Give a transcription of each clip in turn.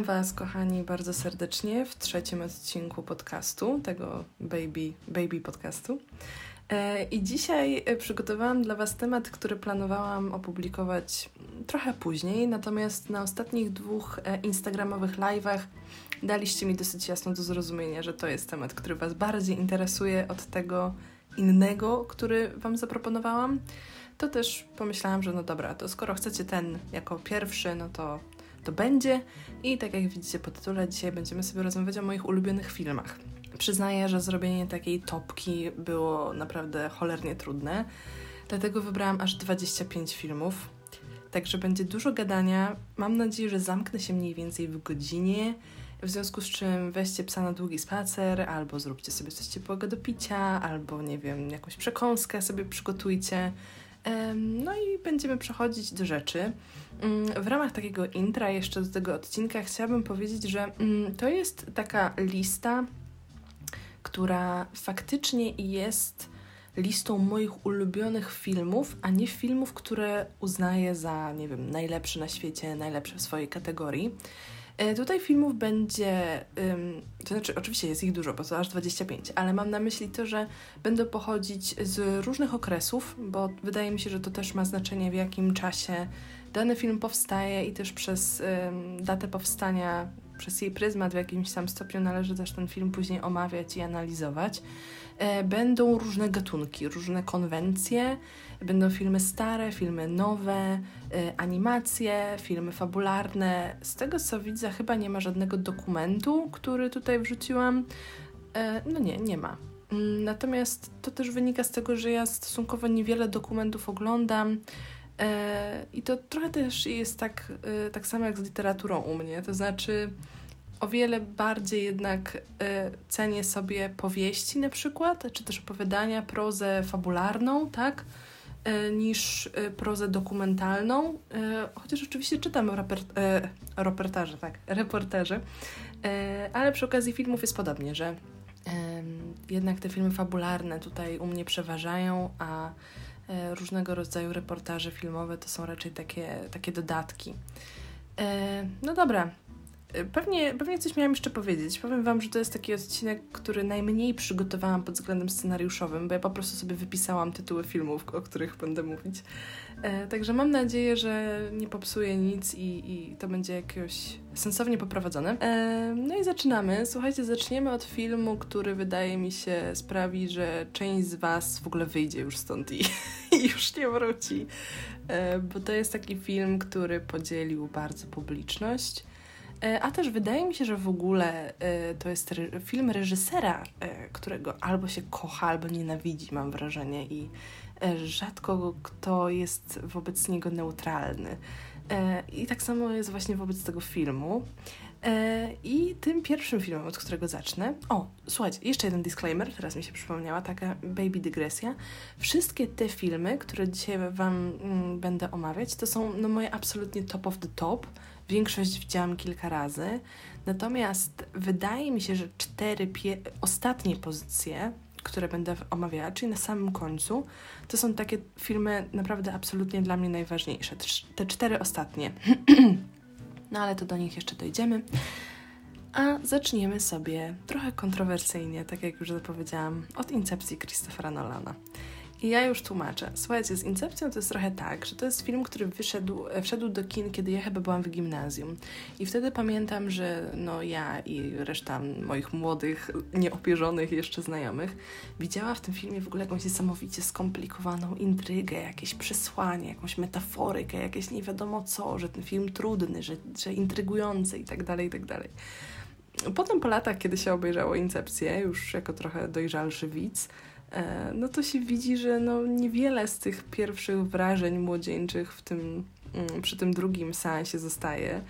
Witam Was, kochani, bardzo serdecznie w trzecim odcinku podcastu, tego baby, baby podcastu. E, I dzisiaj e, przygotowałam dla Was temat, który planowałam opublikować trochę później, natomiast na ostatnich dwóch e, instagramowych live'ach daliście mi dosyć jasno do zrozumienia, że to jest temat, który Was bardziej interesuje od tego innego, który Wam zaproponowałam. To też pomyślałam, że no dobra, to skoro chcecie ten jako pierwszy, no to to będzie. I tak jak widzicie po tytule, dzisiaj będziemy sobie rozmawiać o moich ulubionych filmach. Przyznaję, że zrobienie takiej topki było naprawdę cholernie trudne, dlatego wybrałam aż 25 filmów. Także będzie dużo gadania. Mam nadzieję, że zamknę się mniej więcej w godzinie. W związku z czym weźcie psa na długi spacer, albo zróbcie sobie coś ciepłego do picia, albo nie wiem, jakąś przekąskę sobie przygotujcie. No i będziemy przechodzić do rzeczy. Mm, w ramach takiego intra jeszcze do tego odcinka chciałabym powiedzieć, że mm, to jest taka lista, która faktycznie jest listą moich ulubionych filmów, a nie filmów, które uznaję za, nie wiem, najlepsze na świecie, najlepsze w swojej kategorii. E, tutaj filmów będzie, to znaczy oczywiście jest ich dużo, bo to aż 25, ale mam na myśli to, że będą pochodzić z różnych okresów, bo wydaje mi się, że to też ma znaczenie w jakim czasie dany film powstaje i też przez datę powstania, przez jej pryzmat w jakimś tam stopniu należy też ten film później omawiać i analizować. E, będą różne gatunki, różne konwencje, będą filmy stare, filmy nowe, e, animacje, filmy fabularne. Z tego co widzę, chyba nie ma żadnego dokumentu, który tutaj wrzuciłam. E, no nie, nie ma. Mm, natomiast to też wynika z tego, że ja stosunkowo niewiele dokumentów oglądam. I to trochę też jest tak, tak samo jak z literaturą u mnie. To znaczy, o wiele bardziej jednak y, cenię sobie powieści na przykład, czy też opowiadania, prozę fabularną, tak? Niż prozę dokumentalną, chociaż oczywiście czytam raper, reportaże, tak, reporterze, ale przy okazji filmów jest podobnie, że jednak te filmy fabularne tutaj u mnie przeważają, a różnego rodzaju reportaże filmowe to są raczej takie, takie dodatki. No dobra, Pewnie, pewnie coś miałam jeszcze powiedzieć. Powiem Wam, że to jest taki odcinek, który najmniej przygotowałam pod względem scenariuszowym, bo ja po prostu sobie wypisałam tytuły filmów, o których będę mówić. E, także mam nadzieję, że nie popsuję nic i, i to będzie jakoś sensownie poprowadzone. E, no i zaczynamy. Słuchajcie, zaczniemy od filmu, który wydaje mi się sprawi, że część z Was w ogóle wyjdzie już stąd i, i już nie wróci. E, bo to jest taki film, który podzielił bardzo publiczność. E, a też wydaje mi się, że w ogóle e, to jest film reżysera, e, którego albo się kocha, albo nienawidzi, mam wrażenie, i rzadko kto jest wobec niego neutralny. I tak samo jest właśnie wobec tego filmu. I tym pierwszym filmem, od którego zacznę. O, słuchajcie, jeszcze jeden disclaimer, teraz mi się przypomniała, taka baby dygresja. Wszystkie te filmy, które dzisiaj Wam mm, będę omawiać, to są no, moje absolutnie top of the top Większość widziałam kilka razy. Natomiast wydaje mi się, że cztery ostatnie pozycje, które będę omawiała, czyli na samym końcu, to są takie filmy naprawdę absolutnie dla mnie najważniejsze. Te cztery ostatnie. no ale to do nich jeszcze dojdziemy. A zaczniemy sobie trochę kontrowersyjnie, tak jak już zapowiedziałam, od incepcji Christophera Nolana. I ja już tłumaczę. Słuchajcie, z Incepcją to jest trochę tak, że to jest film, który wyszedł, wszedł do kin, kiedy ja chyba byłam w gimnazjum. I wtedy pamiętam, że no ja i reszta moich młodych, nieopierzonych jeszcze znajomych widziała w tym filmie w ogóle jakąś niesamowicie skomplikowaną intrygę, jakieś przesłanie, jakąś metaforykę, jakieś nie wiadomo co, że ten film trudny, że, że intrygujący i tak dalej, i tak dalej. Potem po latach, kiedy się obejrzało Incepcję, już jako trochę dojrzalszy widz, E, no to się widzi, że no niewiele z tych pierwszych wrażeń młodzieńczych w tym, mm, przy tym drugim seansie zostaje.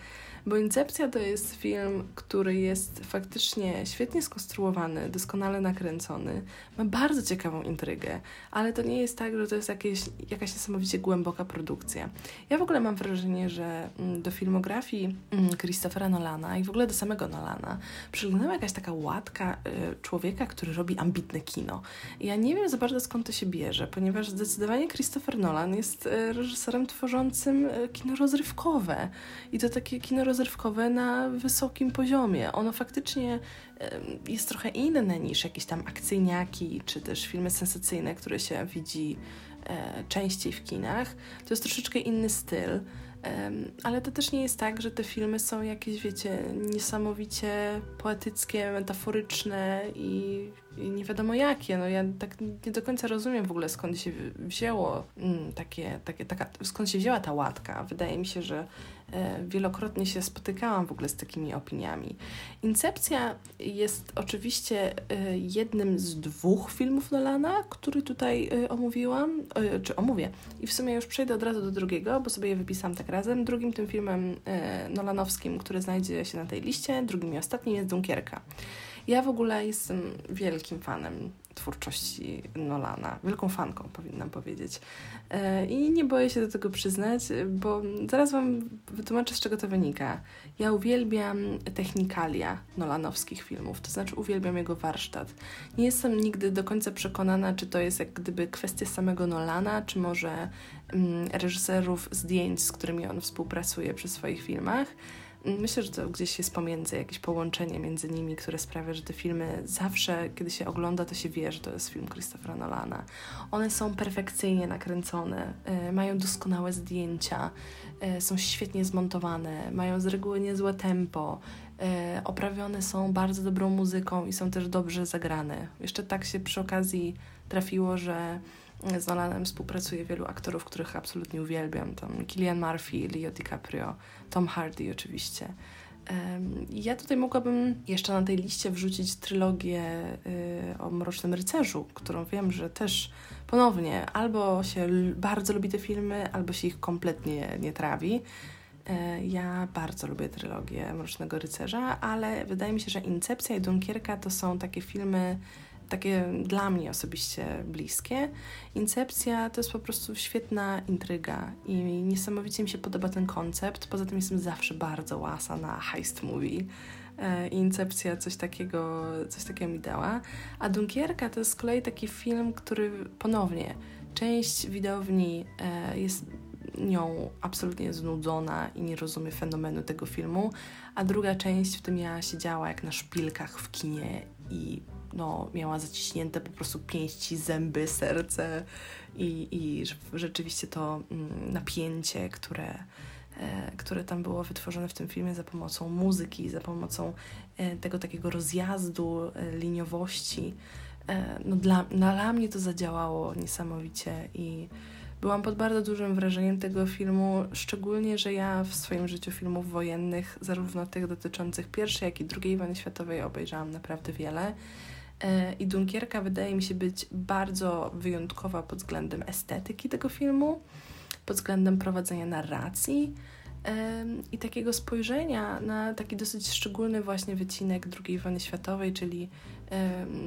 Bo Incepcja to jest film, który jest faktycznie świetnie skonstruowany, doskonale nakręcony, ma bardzo ciekawą intrygę, ale to nie jest tak, że to jest jakieś, jakaś niesamowicie głęboka produkcja. Ja w ogóle mam wrażenie, że mm, do filmografii mm, Christophera Nolana i w ogóle do samego Nolana przyglądała jakaś taka łatka y, człowieka, który robi ambitne kino. Ja nie wiem za bardzo skąd to się bierze, ponieważ zdecydowanie Christopher Nolan jest y, reżyserem tworzącym y, kino rozrywkowe. I to takie kino rozrywkowe na wysokim poziomie. Ono faktycznie jest trochę inne niż jakieś tam akcyjniaki, czy też filmy sensacyjne, które się widzi e, częściej w kinach. To jest troszeczkę inny styl. Ale to też nie jest tak, że te filmy są jakieś, wiecie, niesamowicie poetyckie, metaforyczne i, i nie wiadomo jakie. No ja tak nie do końca rozumiem w ogóle skąd się wzięło mm, takie, takie, taka, skąd się wzięła ta łatka. Wydaje mi się, że wielokrotnie się spotykałam w ogóle z takimi opiniami. Incepcja jest oczywiście e, jednym z dwóch filmów Nolana, który tutaj e, omówiłam, czy omówię. I w sumie już przejdę od razu do drugiego, bo sobie je wypisałam tak razem. Drugim tym filmem Nolanowskim, który znajdzie się na tej liście, drugim i ostatnim jest Dunkierka. Ja w ogóle jestem wielkim fanem twórczości Nolana. Wielką fanką, powinnam powiedzieć. E, I nie boję się do tego przyznać, bo zaraz Wam wytłumaczę, z czego to wynika. Ja uwielbiam technikalia nolanowskich filmów, to znaczy uwielbiam jego warsztat. Nie jestem nigdy do końca przekonana, czy to jest jak gdyby kwestia samego Nolana, czy może mm, reżyserów zdjęć, z którymi on współpracuje przy swoich filmach. Myślę, że to gdzieś jest pomiędzy, jakieś połączenie między nimi, które sprawia, że te filmy zawsze, kiedy się ogląda, to się wie, że to jest film Christophera Nolana. One są perfekcyjnie nakręcone, y, mają doskonałe zdjęcia, y, są świetnie zmontowane, mają z reguły niezłe tempo, y, oprawione są bardzo dobrą muzyką i są też dobrze zagrane. Jeszcze tak się przy okazji trafiło, że z Nolanem współpracuje wielu aktorów, których absolutnie uwielbiam. Tam Killian Murphy, Leo DiCaprio, Tom Hardy oczywiście. Ja tutaj mogłabym jeszcze na tej liście wrzucić trylogię y, o Mrocznym Rycerzu, którą wiem, że też ponownie albo się bardzo lubi te filmy, albo się ich kompletnie nie trawi. E, ja bardzo lubię trylogię Mrocznego Rycerza, ale wydaje mi się, że Incepcja i Dunkierka to są takie filmy takie dla mnie osobiście bliskie. Incepcja to jest po prostu świetna intryga i niesamowicie mi się podoba ten koncept. Poza tym jestem zawsze bardzo łasa na heist movie. E, Incepcja coś takiego, coś takiego mi dała. A Dunkierka to jest z kolei taki film, który ponownie część widowni e, jest nią absolutnie znudzona i nie rozumie fenomenu tego filmu, a druga część, w tym ja siedziała jak na szpilkach w kinie i no, miała zaciśnięte po prostu pięści, zęby, serce i, i rzeczywiście to mm, napięcie, które, e, które tam było wytworzone w tym filmie za pomocą muzyki, za pomocą e, tego takiego rozjazdu, e, liniowości, no dla, dla mnie to zadziałało niesamowicie i byłam pod bardzo dużym wrażeniem tego filmu, szczególnie, że ja w swoim życiu filmów wojennych, zarówno tych dotyczących pierwszej, jak i drugiej wojny światowej obejrzałam naprawdę wiele. E, I Dunkierka wydaje mi się być bardzo wyjątkowa pod względem estetyki tego filmu, pod względem prowadzenia narracji i takiego spojrzenia na taki dosyć szczególny właśnie wycinek II wojny światowej, czyli,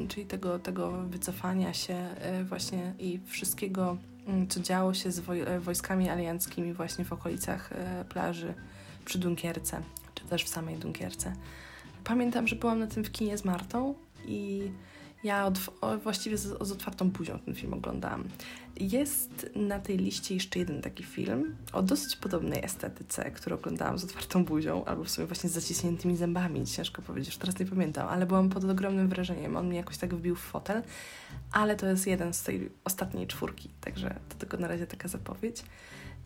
czyli tego, tego wycofania się e, właśnie i wszystkiego, mm, co działo się z e, wojskami alianckimi właśnie w okolicach plaży przy Dunkierce, czy też w samej Dunkierce. Pamiętam, że byłam na tym w kinie z Martą i ja od, właściwie z, z, otwartą buzią ten film oglądałam. Jest na tej liście jeszcze jeden taki film o dosyć podobnej estetyce, który oglądałam z otwartą buzią, albo w sumie właśnie z zaciśniętymi zębami, ciężko powiedzieć, już teraz nie pamiętam, ale byłam pod ogromnym wrażeniem. On mnie jakoś tak wbił w fotel, ale to jest jeden z tej ostatniej czwórki, także to tylko na razie taka zapowiedź.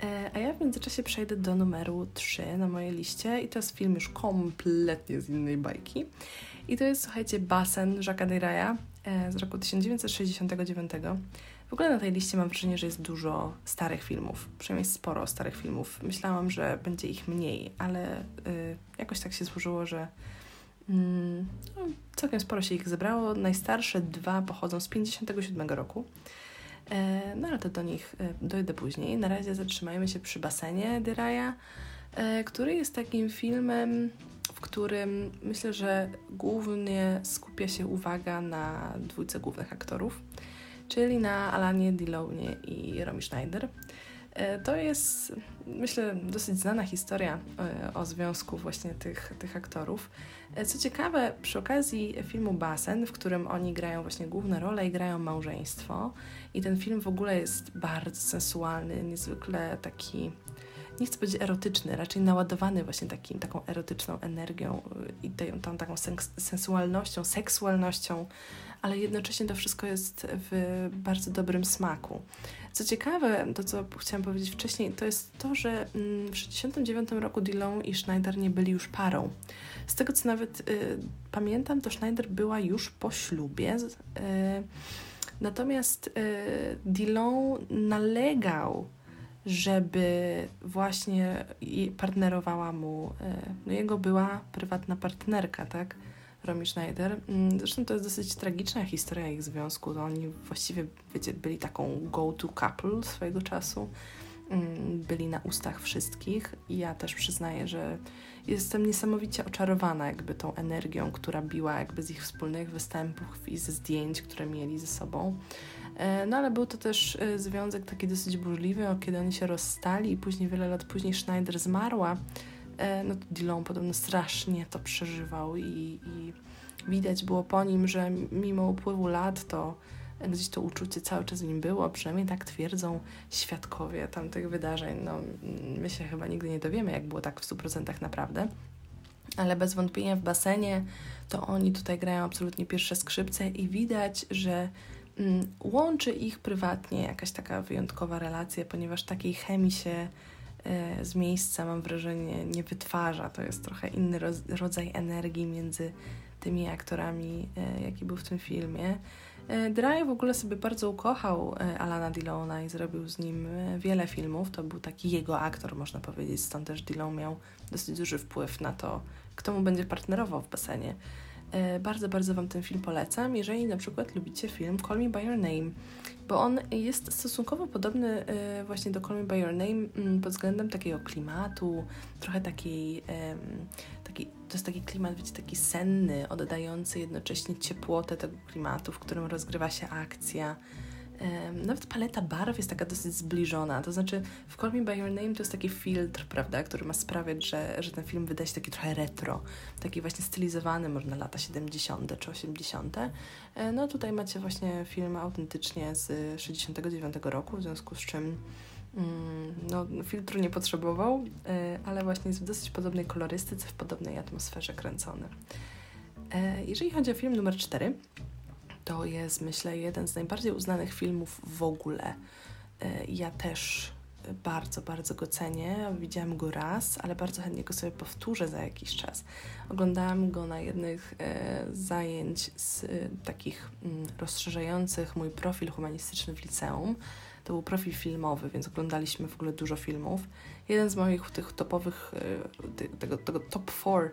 E, a ja w międzyczasie przejdę do numeru 3 na mojej liście i to jest film już kompletnie z innej bajki. I to jest, słuchajcie, Basen Jacques'a Derrida e, z roku 1969. W ogóle na tej liście mam wrażenie, że jest dużo starych filmów, przynajmniej sporo starych filmów. Myślałam, że będzie ich mniej, ale y, jakoś tak się złożyło, że no, całkiem sporo się ich zebrało. Najstarsze dwa pochodzą z 57 roku. E, no ale to do nich e, dojdę później. Na razie zatrzymajmy się przy basenie Dyraya, który jest takim filmem w którym myślę, że głównie skupia się uwaga na dwójce głównych aktorów, czyli na Alanie Delonie i Romy Schneider. E, to jest, myślę, dosyć znana historia e, o związku właśnie tych, tych aktorów. E, co ciekawe, przy okazji filmu Basen, w którym oni grają właśnie główne role i grają małżeństwo, i ten film w ogóle jest bardzo sensualny, niezwykle taki nie chcę powiedzieć erotyczny, raczej naładowany właśnie takim, taką erotyczną energią i tą, tą taką sensualnością, seksualnością, ale jednocześnie to wszystko jest w bardzo dobrym smaku. Co ciekawe, to co chciałam powiedzieć wcześniej, to jest to, że mm, w 1969 roku Dillon i Schneider nie byli już parą. Z tego co nawet y, pamiętam, to Schneider była już po ślubie. Y, natomiast y, Dillon nalegał, żeby właśnie partnerowała mu y, no jego była prywatna partnerka, tak? Romy Schneider. Mm, zresztą to jest dosyć tragiczna historia ich związku. To oni właściwie, wiecie, byli taką go-to couple swojego czasu. Mm, byli na ustach wszystkich i ja też przyznaję, że jestem niesamowicie oczarowana jakby tą energią, która biła jakby z ich wspólnych występów i ze zdjęć, które mieli ze sobą. E, no ale był to też e, związek taki dosyć burzliwy, kiedy oni się rozstali i później, wiele lat później Schneider zmarła. E, no to Dillon podobno strasznie to przeżywał i, i widać było po nim, że mimo upływu lat to gdzieś to uczucie cały czas w nim było, przynajmniej tak twierdzą świadkowie tamtych wydarzeń. No, my się chyba nigdy nie dowiemy, jak było tak w 100% naprawdę, ale bez wątpienia w basenie to oni tutaj grają absolutnie pierwsze skrzypce i widać, że łączy ich prywatnie jakaś taka wyjątkowa relacja, ponieważ takiej chemii się e, z miejsca, mam wrażenie, nie wytwarza. To jest trochę inny rodzaj energii między tymi aktorami, e, jaki był w tym filmie. E, Dry w ogóle sobie bardzo ukochał Alana Dillona i zrobił z nim wiele filmów. To był taki jego aktor, można powiedzieć, stąd też Dillon miał dosyć duży wpływ na to, kto mu będzie partnerował w basenie. Bardzo, bardzo Wam ten film polecam, jeżeli na przykład lubicie film Call Me By Your Name, bo on jest stosunkowo podobny właśnie do Call Me By Your Name mm, pod względem takiego klimatu, trochę takiej taki, to jest taki klimat, wiecie, taki senny, oddający jednocześnie ciepłotę tego klimatu, w którym rozgrywa się akcja. Nawet paleta barw jest taka dosyć zbliżona. To znaczy, w Call Me By Your Name to jest taki filtr, prawda, który ma sprawiać, że, że ten film wydaje się taki trochę retro, taki właśnie stylizowany, może na lata 70. czy 80. E, no tutaj macie właśnie film autentycznie z 69 roku, w związku z czym Mm, no, filtru nie potrzebował, e, ale właśnie jest w dosyć podobnej kolorystyce, w podobnej atmosferze kręcony. E, jeżeli chodzi o film numer 4, to jest myślę jeden z najbardziej uznanych filmów w ogóle. E, ja też bardzo, bardzo go cenię. Widziałam go raz, ale bardzo chętnie go sobie powtórzę za jakiś czas. Oglądałam go na jednych e, zajęć z e, takich mm, rozszerzających mój profil humanistyczny w liceum. To był profil filmowy, więc oglądaliśmy w ogóle dużo filmów. Jeden z moich tych topowych, tego, tego top four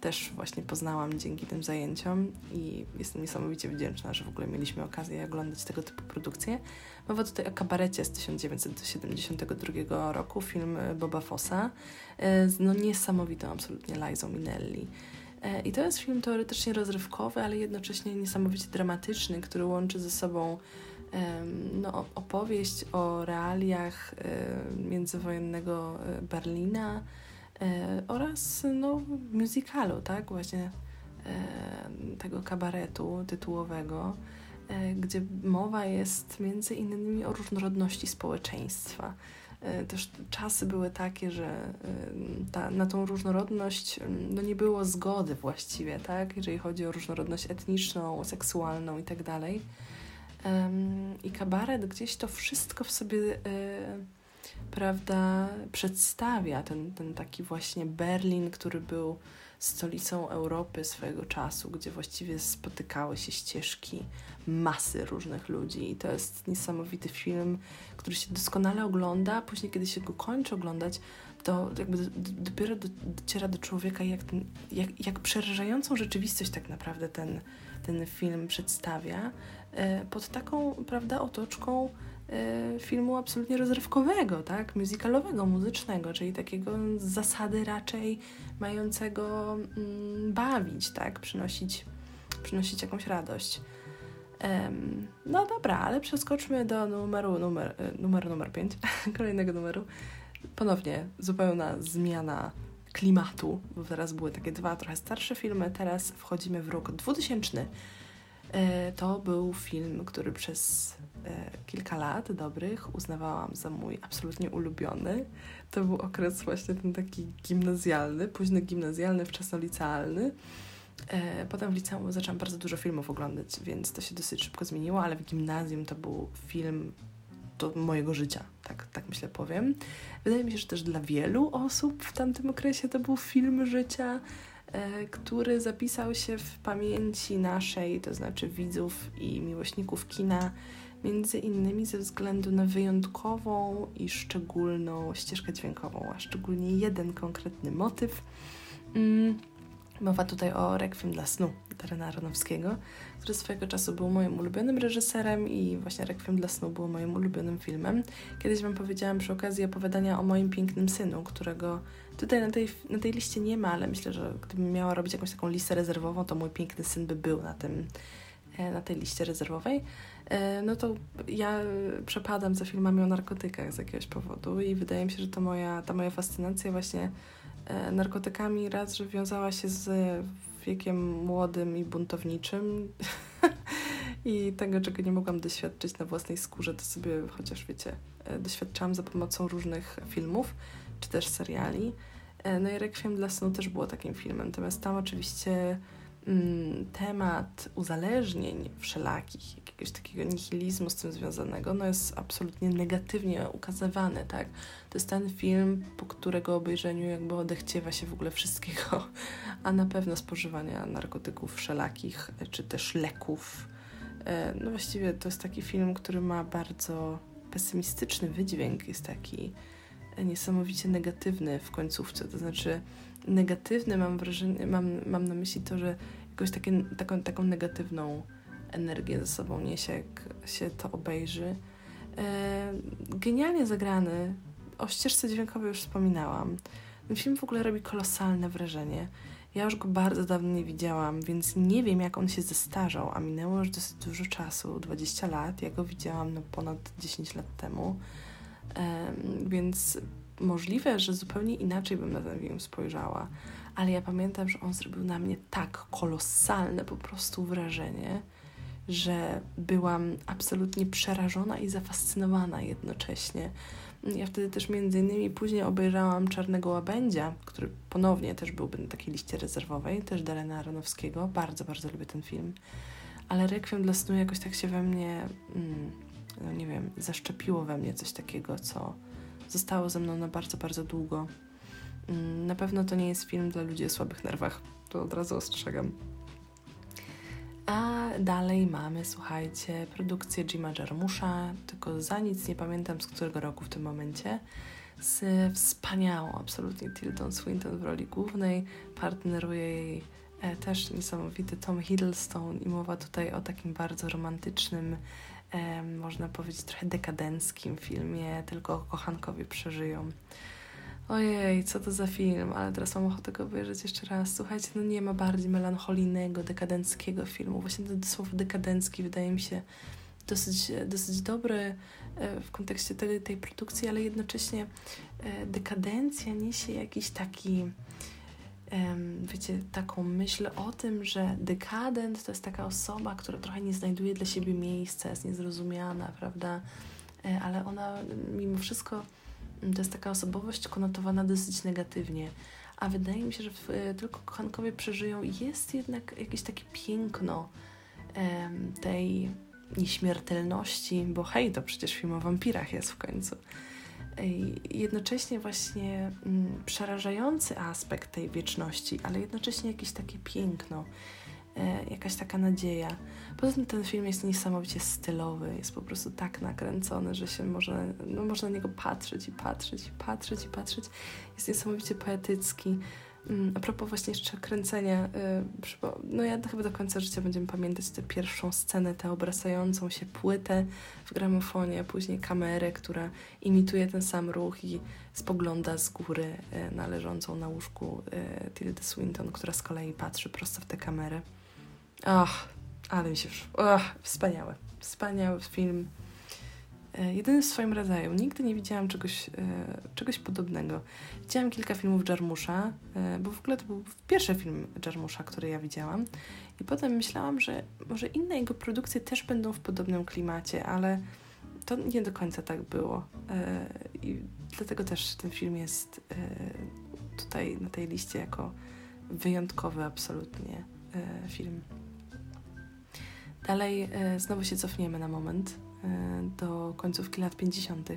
też właśnie poznałam dzięki tym zajęciom i jestem niesamowicie wdzięczna, że w ogóle mieliśmy okazję oglądać tego typu produkcje. Mowa tutaj o kabarecie z 1972 roku, film Boba Fossa e, z no niesamowitą absolutnie Lizą Minelli. I to jest film teoretycznie rozrywkowy, ale jednocześnie niesamowicie dramatyczny, który łączy ze sobą no, opowieść o realiach międzywojennego e, Berlina e, oraz no, musicalu, tak, właśnie tego kabaretu tytułowego, e, gdzie mowa jest między innymi o różnorodności społeczeństwa. Też czasy były takie, że ta, na tą różnorodność no nie było zgody właściwie, tak? jeżeli chodzi o różnorodność etniczną, seksualną itd. Tak i kabaret gdzieś to wszystko w sobie, e, prawda, przedstawia. Ten, ten taki właśnie Berlin, który był stolicą Europy swojego czasu, gdzie właściwie spotykały się ścieżki masy różnych ludzi. I to jest niesamowity film, który się doskonale ogląda. Później, kiedy się go kończy oglądać, to jakby dopiero dociera do człowieka, jak, ten, jak, jak przerażającą rzeczywistość tak naprawdę ten, ten film przedstawia. E, pod taką, prawda, otoczką filmu absolutnie rozrywkowego, tak, musicalowego, muzycznego, czyli takiego z zasady raczej mającego mm, bawić, tak, przynosić, przynosić jakąś radość. Um, no dobra, ale przeskoczmy do numeru numer, e, numer, numer 5, kolejnego numeru. Ponownie zupełna zmiana klimatu, bo teraz były takie dwa trochę starsze filmy, teraz wchodzimy w rok 2000 E, to był film, który przez kilka lat dobrych uznawałam za mój absolutnie ulubiony. To był okres właśnie ten taki gimnazjalny, późny gimnazjalny, wczesnolicealny. E, potem w liceum zaczęłam bardzo dużo filmów oglądać, więc to się dosyć szybko zmieniło, ale w gimnazjum to był film do mojego życia, tak, tak myślę powiem. Wydaje mi się, że też dla wielu osób w tamtym okresie to był film życia, e, który zapisał się w pamięci naszej, to znaczy widzów i miłośników kina, między innymi ze względu na wyjątkową i szczególną ścieżkę dźwiękową, a szczególnie jeden konkretny motyw. Mm Mowa tutaj o Rekwiem dla snu Darena Aronowskiego, który swojego czasu był moim ulubionym reżyserem i właśnie Rekwiem dla snu było moim ulubionym filmem. Kiedyś Wam powiedziałam przy okazji opowiadania o moim pięknym synu, którego tutaj na tej, na tej liście nie ma, ale myślę, że gdybym miała robić jakąś taką listę rezerwową, to mój piękny syn by był na tym e, na tej liście rezerwowej, no to ja przepadam za filmami o narkotykach z jakiegoś powodu i wydaje mi się, że to moja, ta moja fascynacja właśnie E, narkotykami raz, że wiązała się z wiekiem młodym i buntowniczym i tego, czego nie mogłam doświadczyć na własnej skórze, to sobie chociaż wiecie, e, doświadczałam za pomocą różnych filmów czy też seriali. E, no i Requiem dla snu też było takim filmem, natomiast tam oczywiście temat uzależnień wszelakich, jakiegoś takiego nihilizmu z tym związanego, no jest absolutnie negatywnie ukazywany, tak? To jest ten film, po którego obejrzeniu jakby odechciewa się w ogóle wszystkiego, a na pewno spożywania narkotyków wszelakich, czy też leków. E, no właściwie to jest taki film, który ma bardzo pesymistyczny wydźwięk, jest taki niesamowicie negatywny w końcówce, to znaczy negatywny mam wrażenie, mam, mam na myśli to, że jakoś takie, taką, taką negatywną energię ze sobą niesie, jak się to obejrzy. E, genialnie zagrany. O ścieżce dźwiękowej już wspominałam. Ten film w ogóle robi kolosalne wrażenie. Ja już go bardzo dawno nie widziałam, więc nie wiem, jak on się zestarzał, a minęło już dosyć dużo czasu 20 lat. Ja go widziałam no, ponad 10 lat temu, e, więc możliwe, że zupełnie inaczej bym na ten film spojrzała ale ja pamiętam, że on zrobił na mnie tak kolosalne po prostu wrażenie, że byłam absolutnie przerażona i zafascynowana jednocześnie. Ja wtedy też między innymi później obejrzałam Czarnego Łabędzia, który ponownie też byłby na takiej liście rezerwowej, też Darena Aronowskiego. Bardzo, bardzo lubię ten film. Ale Rekwiem dla snu jakoś tak się we mnie, mm, no nie wiem, zaszczepiło we mnie coś takiego, co zostało ze mną na bardzo, bardzo długo. Mm, na pewno to nie jest film dla ludzi o słabych nerwach. To od razu ostrzegam. A dalej mamy, słuchajcie, produkcję Jima Jarmusza, tylko za nic nie pamiętam z którego roku w tym momencie, z wspaniałą absolutnie Tildą Swinton w roli głównej. Partneruje jej e, też niesamowity Tom Hiddleston i mowa tutaj o takim bardzo romantycznym, można powiedzieć trochę dekadenckim filmie, tylko kochankowie przeżyją. Ojej, co to za film, ale teraz mam ochotę go obejrzeć jeszcze raz. Słuchajcie, no nie ma bardziej melancholijnego, dekadenckiego filmu. Właśnie to słowo dekadencki wydaje mi się dosyć, dosyć dobre e, w kontekście tej, tej produkcji, ale jednocześnie e, dekadencja niesie jakiś taki wiecie, taką myśl o tym, że dekadent to jest taka osoba, która trochę nie znajduje dla siebie miejsca, jest niezrozumiana, prawda? E, ale ona mimo wszystko to jest taka osobowość konotowana dosyć negatywnie. A wydaje mi się, że w, e, tylko kochankowie przeżyją jest jednak jakieś takie piękno tej nieśmiertelności, bo hej, to przecież film o wampirach jest w końcu. Jednocześnie właśnie mm, przerażający aspekt tej wieczności, ale jednocześnie jakieś takie piękno. E, jakaś taka nadzieja. Poza tym ten film jest niesamowicie stylowy, jest po prostu tak nakręcony, że się można, no, można na niego patrzeć i patrzeć i patrzeć i patrzeć. Jest niesamowicie poetycki. Mm, a propos właśnie jeszcze kręcenia, y, no ja chyba do końca życia będziemy pamiętać tę pierwszą scenę, tę obracającą się płytę w gramofonie, później kamerę, która imituje ten sam ruch i spogląda z góry y, na leżącą na łóżku y, Tilda Swinton, która z kolei patrzy prosto w tę kamerę. Ach, ale mi się. Ach, wspaniały. Wspaniały film. E, jedyny w swoim rodzaju. Nigdy nie widziałam czegoś, e, czegoś podobnego. Widziałam kilka filmów Jarmusza, e, bo w ogóle to był pierwszy film Jarmusza, który ja widziałam. I potem myślałam, że może inne jego produkcje też będą w podobnym klimacie, ale to nie do końca tak było. I dlatego też ten film jest tutaj na tej liście jako wyjątkowy absolutnie film. Dalej znowu się cofniemy na moment do końcówki lat 50.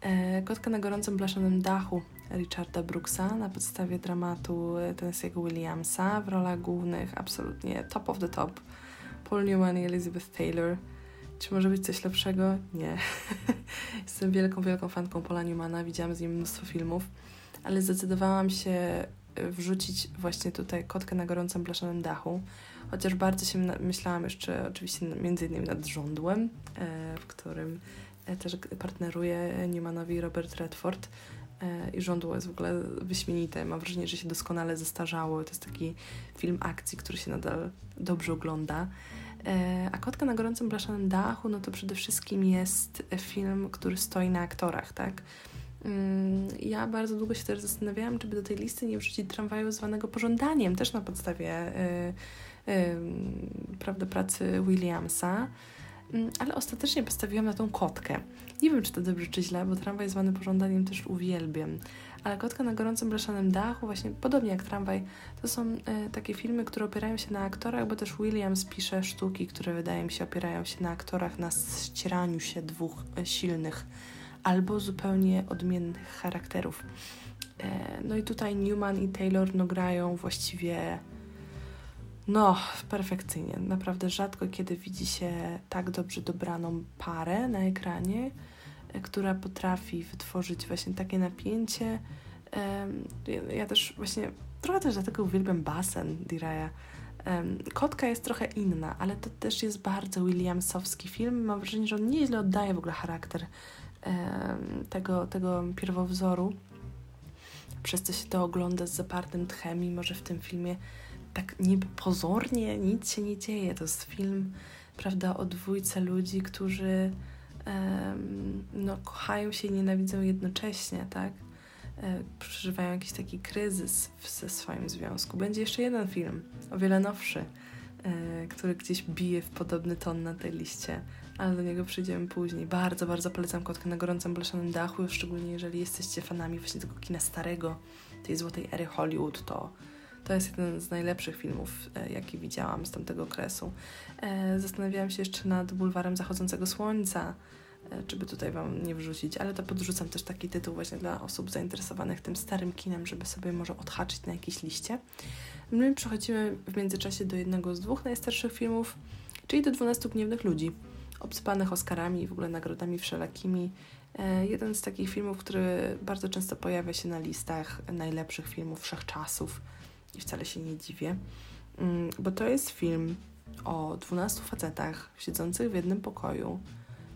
E, Kotka na gorącym blaszanym dachu Richarda Brooksa na podstawie dramatu Tennessee'ego Williamsa w rolach głównych absolutnie top of the top Paul Newman i Elizabeth Taylor. Czy może być coś lepszego? Nie. Jestem wielką, wielką fanką Paula Newmana, widziałam z nim mnóstwo filmów, ale zdecydowałam się wrzucić właśnie tutaj Kotkę na gorącym blaszanym dachu, Chociaż bardzo się myślałam jeszcze oczywiście między innymi nad Żądłem, e, w którym e, też partneruje Newmanowi Robert Redford. E, I Żądło jest w ogóle wyśmienite. Mam wrażenie, że się doskonale zestarzało. To jest taki film akcji, który się nadal dobrze ogląda. A Kotka na gorącym blaszanym dachu, no to przede wszystkim jest film, który stoi na aktorach, tak? Mm, ja bardzo długo się też zastanawiałam, czy by do tej listy nie wrzucić tramwaju zwanego pożądaniem, też na podstawie prawda, pracy Williamsa, mm, ale ostatecznie postawiłam na tą kotkę. Nie wiem, czy to dobrze, czy źle, bo tramwaj zwany pożądaniem też uwielbiam. Ale Kotka na gorącym blaszanym dachu, właśnie podobnie jak tramwaj, to są e, takie filmy, które opierają się na aktorach, bo też Williams pisze sztuki, które wydaje mi się opierają się na aktorach, na ścieraniu się dwóch e, silnych albo zupełnie odmiennych charakterów. E, no i tutaj Newman i Taylor no, grają właściwie no, perfekcyjnie. Naprawdę rzadko kiedy widzi się tak dobrze dobraną parę na ekranie, e, która potrafi wytworzyć właśnie takie napięcie. Ja też właśnie trochę też dlatego uwielbiam basen Diraya. Kotka jest trochę inna, ale to też jest bardzo Williamsowski film. Mam wrażenie, że on nieźle oddaje w ogóle charakter tego, tego pierwowzoru, przez co się to ogląda z zapartym tchem, mimo że w tym filmie tak niby pozornie nic się nie dzieje. To jest film, prawda, o dwójce ludzi, którzy um, no, kochają się i nienawidzą jednocześnie, tak? E, przeżywają jakiś taki kryzys w, ze swoim związku. Będzie jeszcze jeden film, o wiele nowszy, e, który gdzieś bije w podobny ton na tej liście, ale do niego przyjdziemy później. Bardzo, bardzo polecam Kotkę na gorącym blaszanym dachu, szczególnie jeżeli jesteście fanami właśnie tego kina starego, tej złotej ery Hollywood, to to jest jeden z najlepszych filmów, e, jaki widziałam z tamtego okresu. E, zastanawiałam się jeszcze nad Bulwarem Zachodzącego Słońca, e, czy by tutaj Wam nie wrzucić, ale to podrzucam też taki tytuł właśnie dla osób zainteresowanych tym starym kinem, żeby sobie może odhaczyć na jakiejś liście. My przechodzimy w międzyczasie do jednego z dwóch najstarszych filmów, czyli do 12 Gniewnych Ludzi, obsypanych Oscarami i w ogóle nagrodami wszelakimi. Jeden z takich filmów, który bardzo często pojawia się na listach najlepszych filmów wszechczasów i wcale się nie dziwię, mm, bo to jest film o 12 facetach siedzących w jednym pokoju,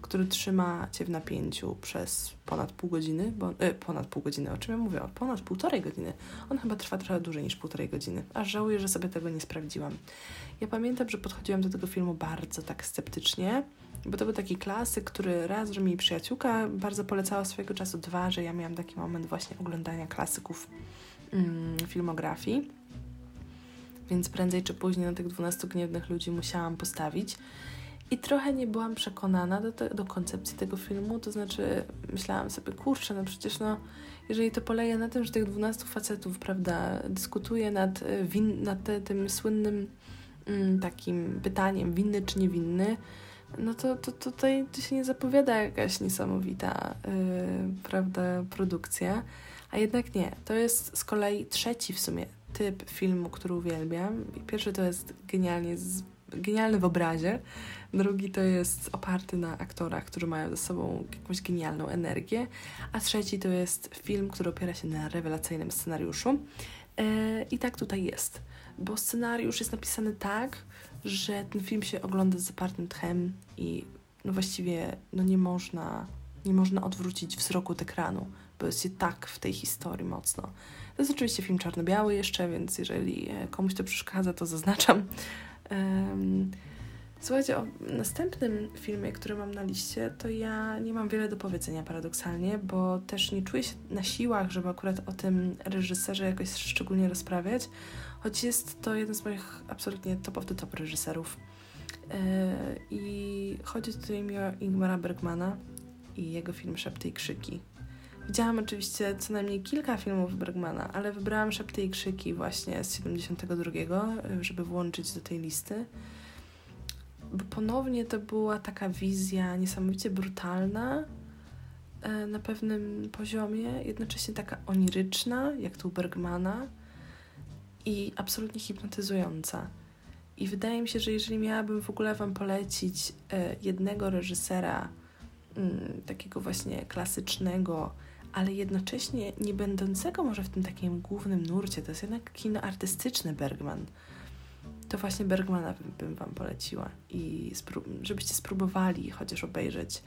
który trzyma cię w napięciu przez ponad pół godziny, bo, e, ponad pół godziny, o czym ja mówię, ponad półtorej godziny. On chyba trwa trochę dłużej niż półtorej godziny, aż żałuję, że sobie tego nie sprawdziłam. Ja pamiętam, że podchodziłam do tego filmu bardzo tak sceptycznie, bo to był taki klasyk, który raz, że mi przyjaciółka bardzo polecała swojego czasu, dwa, że ja miałam taki moment właśnie oglądania klasyków mm, filmografii więc prędzej czy później na tych 12 gniewnych ludzi musiałam postawić. I trochę nie byłam przekonana do, te, do koncepcji tego filmu, to znaczy myślałam sobie, kurczę, no przecież no, jeżeli to polega na tym, że tych 12 facetów, prawda, dyskutuje nad, e, win, nad te, tym słynnym mm, takim pytaniem, winny czy niewinny, no to, to, tutaj się nie zapowiada jakaś niesamowita, yy, prawda, produkcja, a jednak nie. To jest z kolei trzeci w sumie typ filmu, który uwielbiam. Pierwszy to jest genialnie z, genialny w obrazie, drugi to jest oparty na aktorach, którzy mają ze sobą jakąś genialną energię, a trzeci to jest film, który opiera się na rewelacyjnym scenariuszu. E, I tak tutaj jest, bo scenariusz jest napisany tak, że ten film się ogląda z zapartym tchem i no właściwie no nie można nie można odwrócić wzroku od ekranu, bo jest się tak w tej historii mocno. To jest oczywiście film czarno-biały jeszcze, więc jeżeli e, komuś to przeszkadza, to zaznaczam. Słuchajcie, o następnym filmie, który mam na liście, to ja nie mam wiele do powiedzenia paradoksalnie, bo też nie czuję się na siłach, żeby akurat o tym reżyserze jakoś szczególnie rozprawiać, choć jest to jeden z moich absolutnie top of the top reżyserów. Yy, I chodzi tutaj o Ingmara Bergmana i jego film Szepty i Krzyki. Widziałam oczywiście co najmniej kilka filmów Bergmana, ale wybrałam Szepty i Krzyki właśnie z 72, żeby włączyć do tej listy bo ponownie to była taka wizja niesamowicie brutalna e, na pewnym poziomie, jednocześnie taka oniryczna, jak tu Bergmana i absolutnie hipnotyzująca. I wydaje mi się, że jeżeli miałabym w ogóle Wam polecić e, jednego reżysera, mm, takiego właśnie klasycznego, ale jednocześnie nie będącego może w tym takim głównym nurcie, to jest jednak kino artystyczne Bergman to właśnie Bergmana bym Wam poleciła i żebyście spróbowali chociaż obejrzeć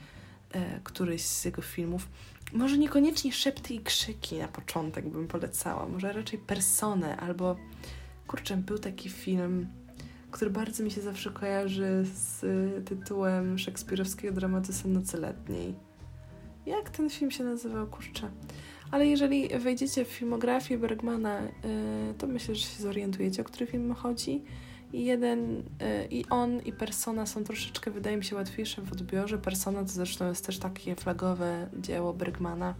e, któryś z jego filmów. Może niekoniecznie szepty i krzyki na początek bym polecała, może raczej personę albo kurczę, był taki film, który bardzo mi się zawsze kojarzy z tytułem szekspirowskiego dramatu Sen nocy letniej. Jak ten film się nazywał, kurczę? Ale jeżeli wejdziecie w filmografię Bergmana, e, to myślę, że się zorientujecie, o który film chodzi. I jeden, y, i on, i persona są troszeczkę, wydaje mi się, łatwiejsze w odbiorze. Persona to zresztą jest też takie flagowe dzieło Bergmana.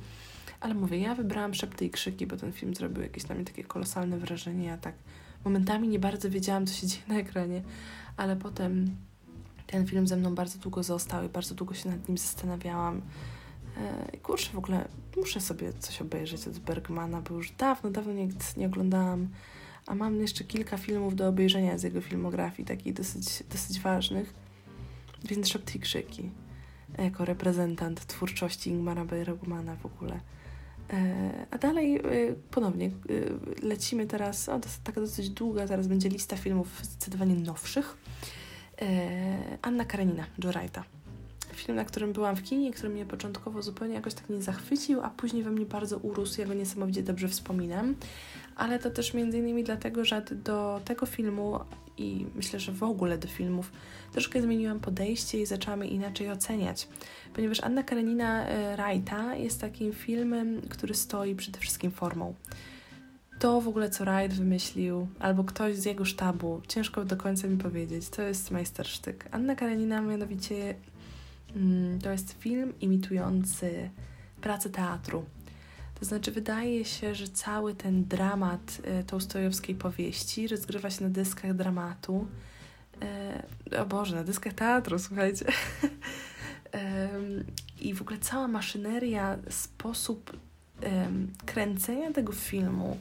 Ale mówię, ja wybrałam Szepty i Krzyki, bo ten film zrobił jakieś na mnie takie kolosalne wrażenie. Ja tak momentami nie bardzo wiedziałam, co się dzieje na ekranie, ale potem ten film ze mną bardzo długo został i bardzo długo się nad nim zastanawiałam. E, kurczę, w ogóle muszę sobie coś obejrzeć od Bergmana, bo już dawno, dawno nie, nie oglądałam a mam jeszcze kilka filmów do obejrzenia z jego filmografii, takich dosyć, dosyć ważnych, więc Szepty i Krzyki jako reprezentant twórczości Ingmara Bergmana w ogóle. E, a dalej e, ponownie e, lecimy teraz, o, to jest taka dosyć długa, zaraz będzie lista filmów zdecydowanie nowszych. Anna Karenina, Joe Wrighta film, na którym byłam w kinie, który mnie początkowo zupełnie jakoś tak nie zachwycił, a później we mnie bardzo urósł, ja go niesamowicie dobrze wspominam. Ale to też między innymi dlatego, że do tego filmu i myślę, że w ogóle do filmów troszkę zmieniłam podejście i zaczęłam je inaczej oceniać. Ponieważ Anna Karenina e, Wrighta jest takim filmem, który stoi przede wszystkim formą to w ogóle co Wright wymyślił, albo ktoś z jego sztabu, ciężko do końca mi powiedzieć, to jest majstersztyk. Anna Karenina mianowicie Mm, to jest film imitujący pracę teatru. To znaczy, wydaje się, że cały ten dramat e, tołstojowskiej powieści rozgrywa się na dyskach dramatu. E, o Boże, na dyskach teatru, słuchajcie. I w ogóle cała maszyneria, sposób kręcenia tego filmu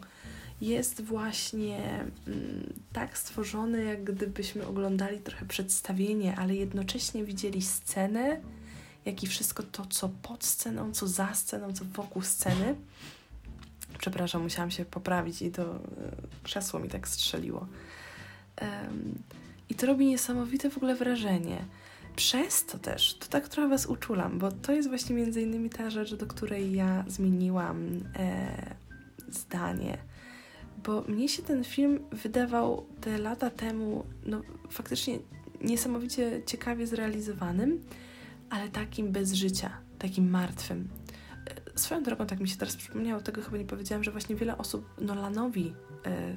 jest właśnie mm, tak stworzony, jak gdybyśmy oglądali trochę przedstawienie, ale jednocześnie widzieli scenę, jak i wszystko to, co pod sceną, co za sceną, co wokół sceny. Przepraszam, musiałam się poprawić i to e, krzesło mi tak strzeliło. Um, I to robi niesamowite w ogóle wrażenie. Przez to też, to tak trochę Was uczulam, bo to jest właśnie między innymi ta rzecz, do której ja zmieniłam e, zdanie bo mnie się ten film wydawał te lata temu, no faktycznie niesamowicie ciekawie zrealizowanym, ale takim bez życia, takim martwym. E, swoją drogą, tak mi się teraz przypomniało, tego chyba nie powiedziałam, że właśnie wiele osób Nolanowi e,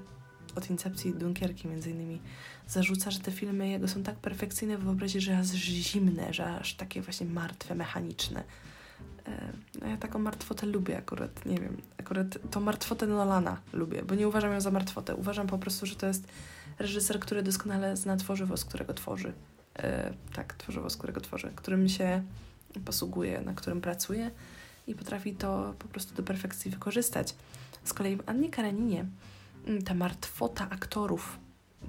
od Incepcji Dunkierki między innymi zarzuca, że te filmy jego są tak perfekcyjne w obrazie, że aż zimne, że aż takie właśnie martwe, mechaniczne. No ja taką martwotę lubię akurat, nie wiem, akurat tą martwotę Nolana lubię, bo nie uważam ją za martwotę. Uważam po prostu, że to jest reżyser, który doskonale zna tworzywo, z którego tworzy. E, tak, tworzywo, z którego tworzy, którym się posługuje, na którym pracuje i potrafi to po prostu do perfekcji wykorzystać. Z kolei w Annie Kareninie mm, ta martwota aktorów,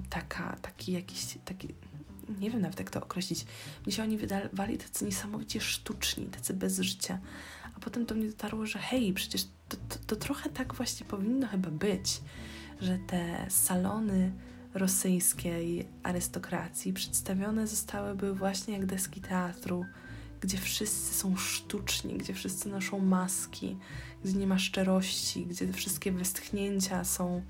taka, taki jakiś, taki nie wiem nawet jak to określić, mnie się oni wydawali tacy niesamowicie sztuczni, tacy bez życia. A potem do mnie dotarło, że hej, przecież to, to, to trochę tak właśnie powinno chyba być, że te salony rosyjskiej arystokracji przedstawione zostałyby właśnie jak deski teatru, gdzie wszyscy są sztuczni, gdzie wszyscy noszą maski, gdzie nie ma szczerości, gdzie te wszystkie westchnięcia są,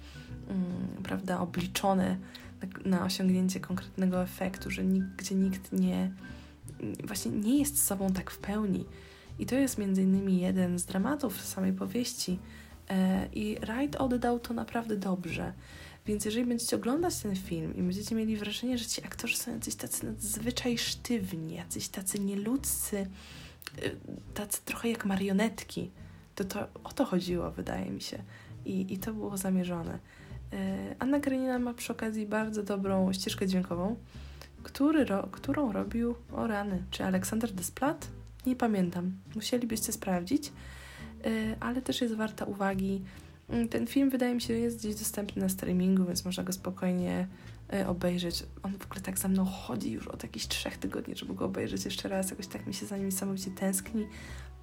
mm, prawda, obliczone na, na osiągnięcie konkretnego efektu, że nikt, gdzie nikt nie właśnie nie jest sobą tak w pełni. I to jest między innymi jeden z dramatów samej powieści. E, I Wright oddał to naprawdę dobrze. Więc jeżeli będziecie oglądać ten film i będziecie mieli wrażenie, że ci aktorzy są jacyś tacy nadzwyczaj sztywni, jacyś tacy nieludzcy, y, tacy trochę jak marionetki, to, to o to chodziło, wydaje mi się. I, i to było zamierzone. Y, Anna Karenina ma przy okazji bardzo dobrą ścieżkę dźwiękową, który ro, którą robił, o rany, czy Aleksander Desplat? Nie pamiętam. Musielibyście sprawdzić, y, ale też jest warta uwagi ten film wydaje mi się jest gdzieś dostępny na streamingu, więc można go spokojnie e, obejrzeć. On w ogóle tak za mną chodzi już od jakichś trzech tygodni, żeby go obejrzeć jeszcze raz. Jakoś tak mi się za nim niesamowicie tęskni.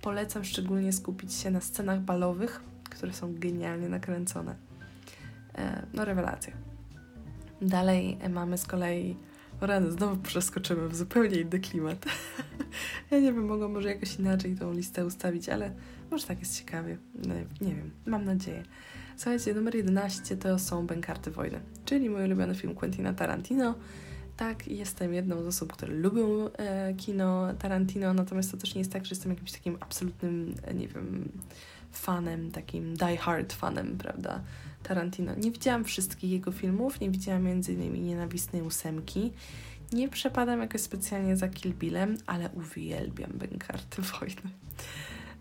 Polecam szczególnie skupić się na scenach balowych, które są genialnie nakręcone. E, no, rewelacja. Dalej e, mamy z kolei Rany, znowu przeskoczymy w zupełnie inny klimat. ja nie wiem, mogłam może jakoś inaczej tą listę ustawić, ale może tak jest ciekawie. No, nie wiem, mam nadzieję. Słuchajcie, numer 11 to są Bękarty Wojny, czyli mój ulubiony film Quentina Tarantino. Tak, jestem jedną z osób, które lubią e, kino Tarantino, natomiast to też nie jest tak, że jestem jakimś takim absolutnym, e, nie wiem, fanem, takim die hard fanem, prawda, Tarantino. Nie widziałam wszystkich jego filmów, nie widziałam innymi Nienawistnej ósemki. Nie przepadam jakoś specjalnie za Kill Billem, ale uwielbiam Bękarty Wojny.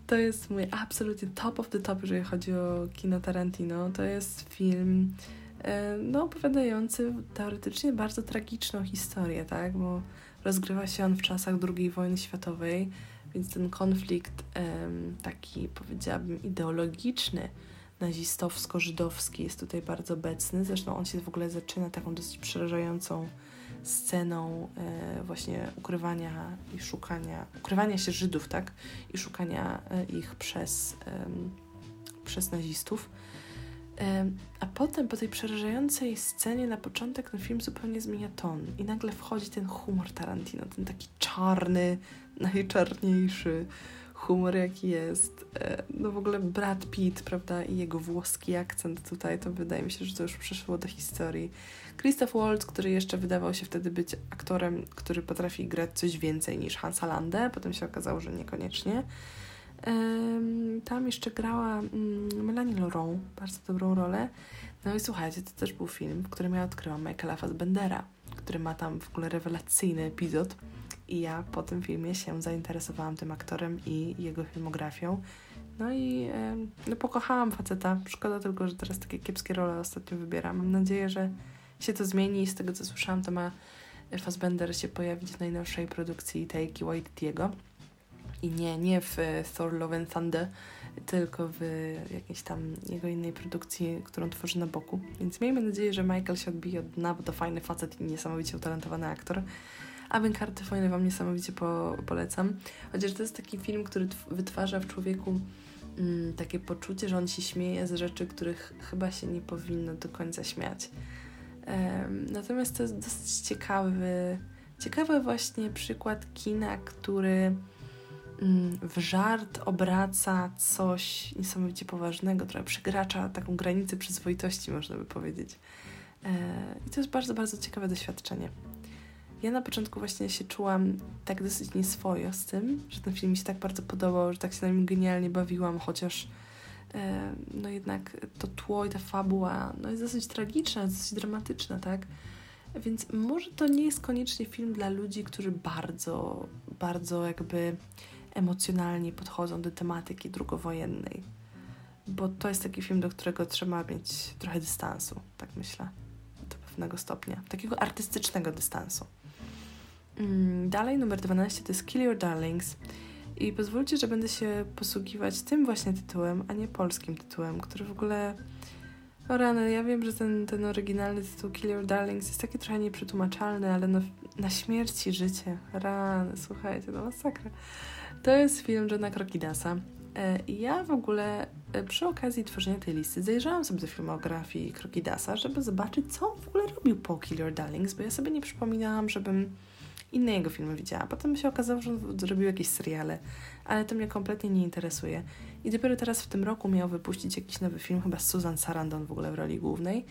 To jest mój absolutnie top of the top, jeżeli chodzi o kino Tarantino. To jest film e, no, opowiadający teoretycznie bardzo tragiczną historię, tak? Bo rozgrywa się on w czasach II wojny światowej, więc ten konflikt taki, powiedziałabym, ideologiczny, nazistowsko-żydowski jest tutaj bardzo obecny. Zresztą on się w ogóle zaczyna taką dosyć przerażającą sceną e, właśnie ukrywania i szukania, ukrywania się Żydów, tak? I szukania e, ich przez, przez nazistów. A potem po tej przerażającej scenie na początek ten film zupełnie zmienia ton i nagle wchodzi ten humor Tarantino, ten taki czarny, najczarniejszy humor jaki jest. E, no w ogóle Brad Pitt, prawda, i jego włoski akcent tutaj, to wydaje mi się, że to już przeszło do historii. Christoph Waltz, który jeszcze wydawał się wtedy być aktorem, który potrafi grać coś więcej niż Hansa Lande, potem się okazało, że niekoniecznie. Tam jeszcze grała mm, Melanie Laurent, bardzo dobrą rolę. No i słuchajcie, to też był film, w którym ja odkryłam Michaela Fassbendera, który ma tam w ogóle rewelacyjny epizod. I ja po tym filmie się zainteresowałam tym aktorem i jego filmografią. No i no, pokochałam faceta. Szkoda tylko, że teraz takie kiepskie role ostatnio wybieram. Mam nadzieję, że się to zmieni i z tego co słyszałam, to ma Fassbender się pojawić w najnowszej produkcji Taiki Waititiego. I nie, nie w Thor Love and Thunder, tylko w jakiejś tam jego innej produkcji, którą tworzy na boku. Więc miejmy nadzieję, że Michael się odbije od dna, bo to fajny facet i niesamowicie utalentowany aktor. A Karty Fajne Wam niesamowicie po, polecam. Chociaż to jest taki film, który wytwarza w człowieku mm, takie poczucie, że on się śmieje z rzeczy, których chyba się nie powinno do końca śmiać. Natomiast to jest dosyć ciekawy, ciekawy właśnie przykład kina, który mm, w żart obraca coś niesamowicie poważnego, trochę przekracza taką granicę przyzwoitości, można by powiedzieć. E, I to jest bardzo, bardzo ciekawe doświadczenie. Ja na początku właśnie się czułam tak dosyć nieswojo z tym, że ten film mi się tak bardzo podobał, że tak się na nim genialnie bawiłam, chociaż no jednak to tło i ta fabuła no jest dosyć tragiczna, jest dosyć dramatyczna, tak? Więc może to nie jest koniecznie film dla ludzi, którzy bardzo, bardzo jakby emocjonalnie podchodzą do tematyki drugowojennej. Bo to jest taki film, do którego trzeba mieć trochę dystansu, tak myślę, do pewnego stopnia. Takiego artystycznego dystansu. Mm, dalej, numer 12 to jest Kill Your Darlings. I pozwólcie, że będę się posługiwać tym właśnie tytułem, a nie polskim tytułem, który w ogóle. O rany, ja wiem, że ten, ten oryginalny tytuł Kill Your Darlings jest taki trochę nieprzetłumaczalny, ale no, na śmierci życie. Rany, słuchajcie, to masakra. To jest film Johna Krokidasa. E, I ja w ogóle e, przy okazji tworzenia tej listy zajrzałam sobie do filmografii Krokidasa, żeby zobaczyć, co w ogóle robił po Kill Your Darlings, bo ja sobie nie przypominałam, żebym inne jego filmy widziała. Potem się okazało, że zrobił jakieś seriale, ale to mnie kompletnie nie interesuje. I dopiero teraz w tym roku miał wypuścić jakiś nowy film, chyba z Susan Sarandon w ogóle w roli głównej.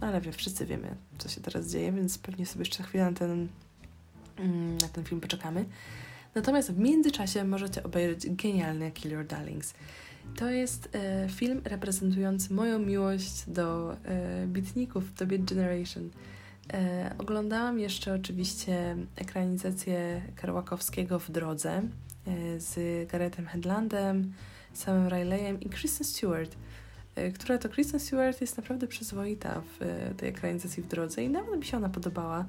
no ale wie, wszyscy wiemy, co się teraz dzieje, więc pewnie sobie jeszcze chwilę na ten, mm, na ten film poczekamy. Natomiast w międzyczasie możecie obejrzeć genialny Kill Your Darlings. To jest e, film reprezentujący moją miłość do e, bitników, do Beat Generation. E, oglądałam jeszcze oczywiście ekranizację Karłakowskiego w drodze e, z Garethem Headlandem, samym Rileyem i Kristen Stewart, e, która to Kristen Stewart jest naprawdę przyzwoita w e, tej ekranizacji w drodze i nawet mi się ona podobała.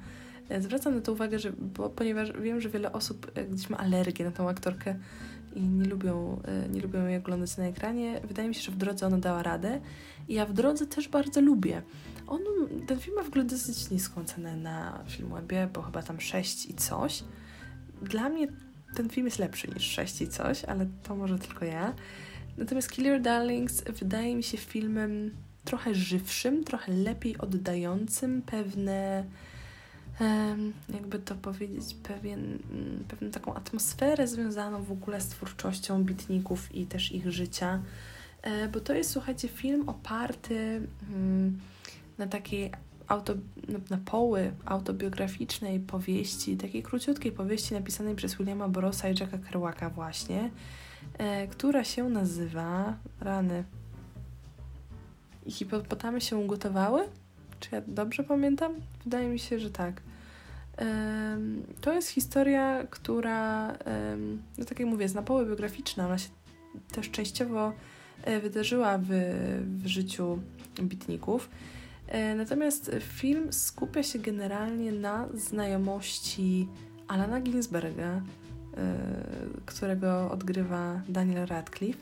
E, zwracam na to uwagę, że, bo, ponieważ wiem, że wiele osób gdzieś ma alergię na tą aktorkę i nie lubią, nie lubią jej oglądać na ekranie. Wydaje mi się, że w drodze ona dała radę i ja w drodze też bardzo lubię. On, ten film ma w ogóle dosyć niską cenę na Filmwebie, bo chyba tam 6 i coś. Dla mnie ten film jest lepszy niż 6 i coś, ale to może tylko ja. Natomiast Killer Darlings wydaje mi się filmem trochę żywszym, trochę lepiej oddającym pewne jakby to powiedzieć, pewien, mm, pewną taką atmosferę związaną w ogóle z twórczością bitników i też ich życia. E, bo to jest, słuchajcie, film oparty mm, na takiej auto, na poły autobiograficznej powieści, takiej króciutkiej powieści napisanej przez Williama Borosa i Jacka Kerouaka właśnie, e, która się nazywa Rany. I hipopotamy się ugotowały? Czy ja dobrze pamiętam? Wydaje mi się, że tak. To jest historia, która, no tak jak mówię, jest na poły biograficzna. Ona się też częściowo e, wydarzyła w, w życiu bitników. E, natomiast film skupia się generalnie na znajomości Alana Ginsberga, e, którego odgrywa Daniel Radcliffe,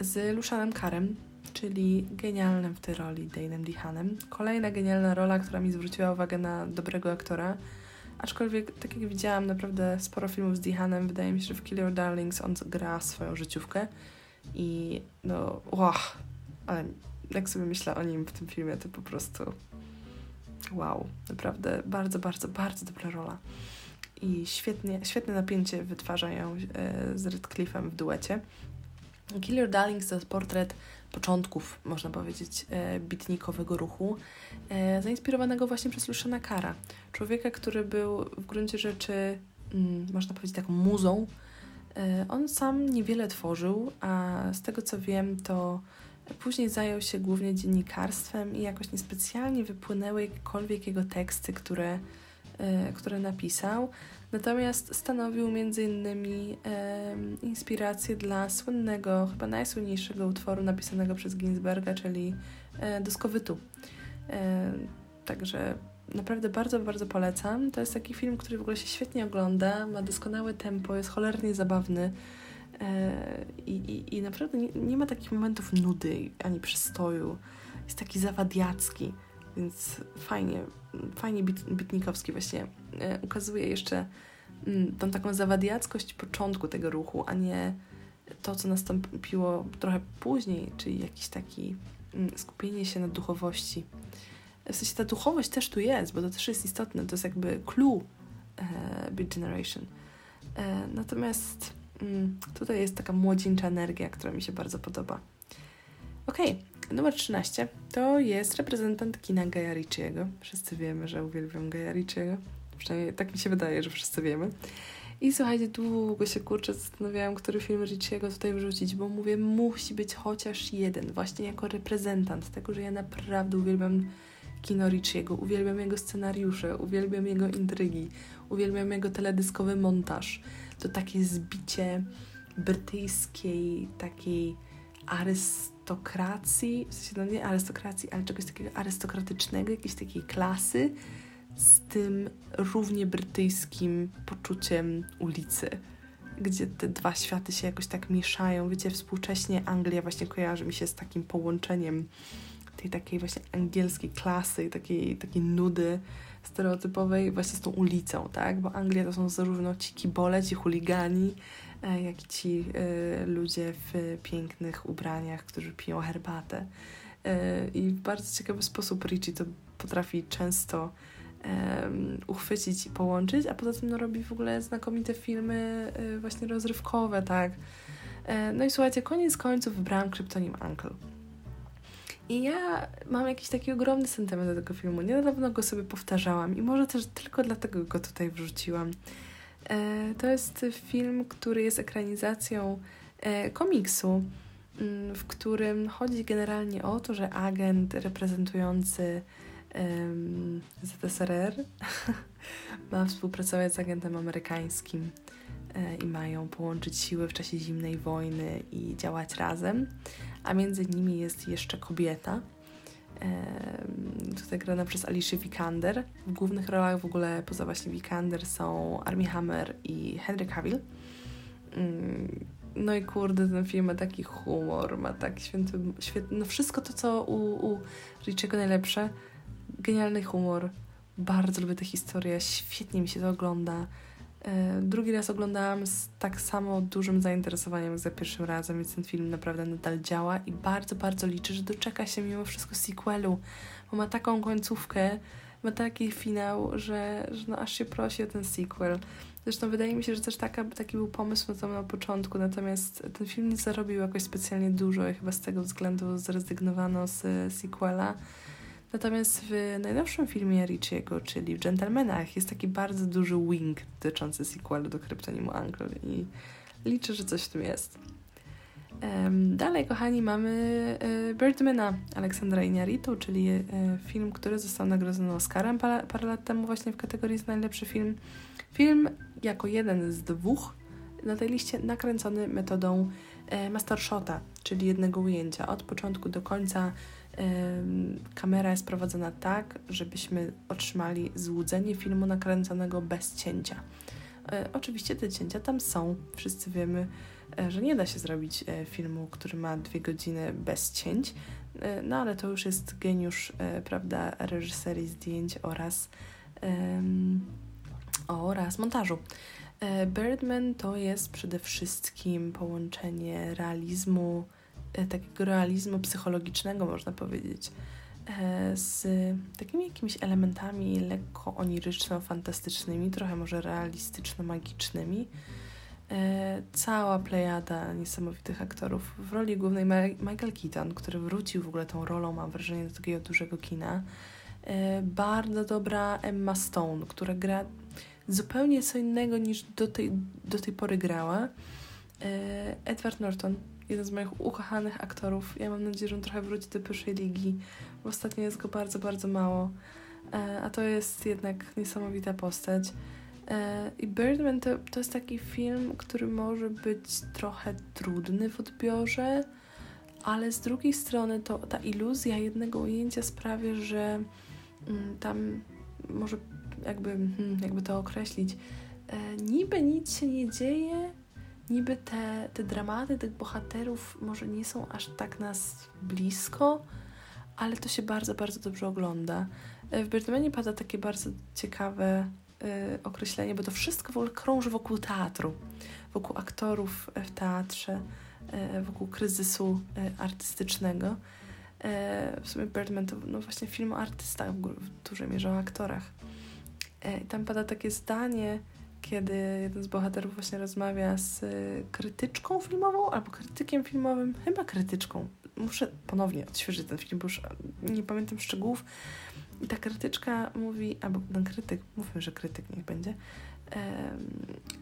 z Lushanem Karem, czyli genialnym w tej roli Dane'em Dehanem. Kolejna genialna rola, która mi zwróciła uwagę na dobrego aktora. Aczkolwiek, tak jak widziałam naprawdę sporo filmów z Dehanem, wydaje mi się, że w Kill Your Darlings on gra swoją życiówkę i no, wow, ale jak sobie myślę o nim w tym filmie, to po prostu wow, naprawdę bardzo, bardzo, bardzo dobra rola. I świetnie, świetne napięcie wytwarzają e, z Redcliffem w duecie. Kill Your Darlings to portret początków, można powiedzieć, e, bitnikowego ruchu, e, zainspirowanego właśnie przez Luciana Kara. Człowieka, który był w gruncie rzeczy, mm, można powiedzieć, taką muzą. On sam niewiele tworzył, a z tego co wiem, to później zajął się głównie dziennikarstwem i jakoś niespecjalnie wypłynęły jakiekolwiek jego teksty, które, które napisał. Natomiast stanowił e, inspirację dla słynnego, chyba najsłynniejszego utworu napisanego przez Ginsberga, czyli e, Doskowytu. E, także naprawdę bardzo, bardzo polecam. To jest taki film, który w ogóle się świetnie ogląda, ma doskonałe tempo, jest cholernie zabawny. E, I, i, I naprawdę nie, nie, ma takich momentów nudy ani przystoju. Jest taki zawadiacki, więc fajnie, fajnie bit, Bitnikowski właśnie e, ukazuje jeszcze mm, tą taką zawadiackość początku tego ruchu, a nie to, co nastąpiło trochę później, czyli jakiś taki mm, skupienie się na duchowości. W sensie ta duchowość też tu jest, bo to też jest istotne, to jest jakby clue e, Beat Generation. E, natomiast mm, tutaj jest taka młodzieńcza energia, która mi się bardzo podoba. Okay. Numer 13 to jest reprezentant kina Gaja Ricciego. Wszyscy wiemy, że uwielbiam Gaja Ricciego. Przynajmniej tak mi się wydaje, że wszyscy wiemy. I słuchajcie, długo się kurczę zastanawiałam, który film Ricciego tutaj wrzucić, bo mówię, musi być chociaż jeden, właśnie jako reprezentant tego, że ja naprawdę uwielbiam kino Ricciego, uwielbiam jego scenariusze, uwielbiam jego intrygi, uwielbiam jego teledyskowy montaż. To takie zbicie brytyjskiej, takiej arystokracji, w sensie no nie arystokracji, ale czegoś takiego arystokratycznego, jakiejś takiej klasy z tym równie brytyjskim poczuciem ulicy, gdzie te dwa światy się jakoś tak mieszają. Wiecie, współcześnie Anglia właśnie kojarzy mi się z takim połączeniem tej takiej właśnie angielskiej klasy takiej, takiej nudy stereotypowej właśnie z tą ulicą, tak? Bo Anglia to są zarówno ci kibole, ci chuligani, E, jak i ci e, ludzie w pięknych ubraniach, którzy piją herbatę. E, I w bardzo ciekawy sposób Richie to potrafi często uchwycić i połączyć, a poza tym no, robi w ogóle znakomite filmy właśnie rozrywkowe, tak. No i słuchajcie, koniec końców wybrałam kryptonim Uncle. I ja mam jakiś taki ogromny sentyment do tego filmu. Niedawno go sobie powtarzałam i może też tylko dlatego go tutaj wrzuciłam. E, to jest film, który jest ekranizacją e, komiksu, mm, w którym chodzi generalnie o to, że agent reprezentujący ZSRR ma współpracować z agentem amerykańskim e, i mają połączyć siły w czasie zimnej wojny i działać razem, a między nimi jest jeszcze kobieta. Tutaj grana przez Alicia Vikander. W głównych rolach w ogóle poza właśnie Vikander są Armie Hammer i Henry Cavill. No i kurde, ten film ma taki humor, ma tak święty, świetny, no wszystko to, co u, u Richiego najlepsze, genialny humor. Bardzo lubię tę historię, świetnie mi się to ogląda. E, drugi raz oglądałam z tak samo dużym zainteresowaniem jak za pierwszym razem, więc ten film naprawdę nadal działa i bardzo, bardzo liczę, że doczeka się mimo wszystko sequelu, bo ma taką końcówkę, ma taki finał, że, że no aż się prosi o ten sequel. Zresztą wydaje mi się, że też taka, taki był pomysł na to na początku, natomiast ten film nie zarobił jakoś specjalnie dużo i chyba z tego względu zrezygnowano z sequela. Natomiast w najnowszym filmie Richiego, czyli w Gentlemanach, jest taki bardzo duży wing dotyczący sequelu do Kryptonimu Uncle i liczę, że coś w tym jest. Dalej, kochani, mamy y, Birdmana Aleksandra Iñárritu, czyli y, film, który został nagrodzony Oscarem parę, lat temu właśnie w kategorii najlepszy film. Film jako jeden z dwóch na tej liście nakręcony metodą y, mastershota, czyli jednego ujęcia od początku do końca kamera jest prowadzona tak, żebyśmy otrzymali złudzenie filmu nakręconego bez cięcia. E, oczywiście te cięcia tam są. Wszyscy wiemy, e, że nie da się zrobić e, filmu, który ma dwie godziny bez cięć, no ale to już jest geniusz, prawda, reżyserii zdjęć oraz, um, oraz montażu. Birdman to jest przede wszystkim połączenie realizmu takiego realizmu psychologicznego, można powiedzieć, e, z takimi jakimiś elementami lekko oniryczno-fantastycznymi, trochę może realistyczno-magicznymi. E, cała plejada niesamowitych aktorów. W roli głównej Michael Keaton, który wrócił w ogóle tą rolą, mam wrażenie, do takiego dużego kina. Bardzo dobra Emma Stone, która gra zupełnie co innego niż do tej, do tej pory grała. Edward Norton, jeden z moich ukochanych aktorów. Ja mam nadzieję, że on trochę wróci do pierwszej ligi, bo ostatnio jest go bardzo, bardzo mało. E, a to jest jednak niesamowita postać. E, I Birdman to, to jest taki film, który może być trochę trudny w odbiorze, ale z drugiej strony to ta iluzja jednego ujęcia sprawia, że mm, tam może jakby, hmm, jakby to określić, e, niby nic się nie dzieje, niby te, te dramaty tych bohaterów może nie są aż tak nas blisko, ale to się bardzo, bardzo dobrze ogląda. E, w Birdmanie pada takie bardzo ciekawe y, określenie, bo to wszystko w ogóle krąży wokół teatru, wokół aktorów w teatrze, y, wokół kryzysu y, artystycznego. w sumie Birdman to no właśnie film o artystach, w dużej mierze o aktorach. tam pada takie zdanie, kiedy jeden z bohaterów właśnie rozmawia z krytyczką filmową albo krytykiem filmowym, chyba krytyczką. Muszę ponownie odświeżyć ten film, bo już nie pamiętam szczegółów. I ta krytyczka mówi, albo ten krytyk, mówmy, że krytyk niech będzie,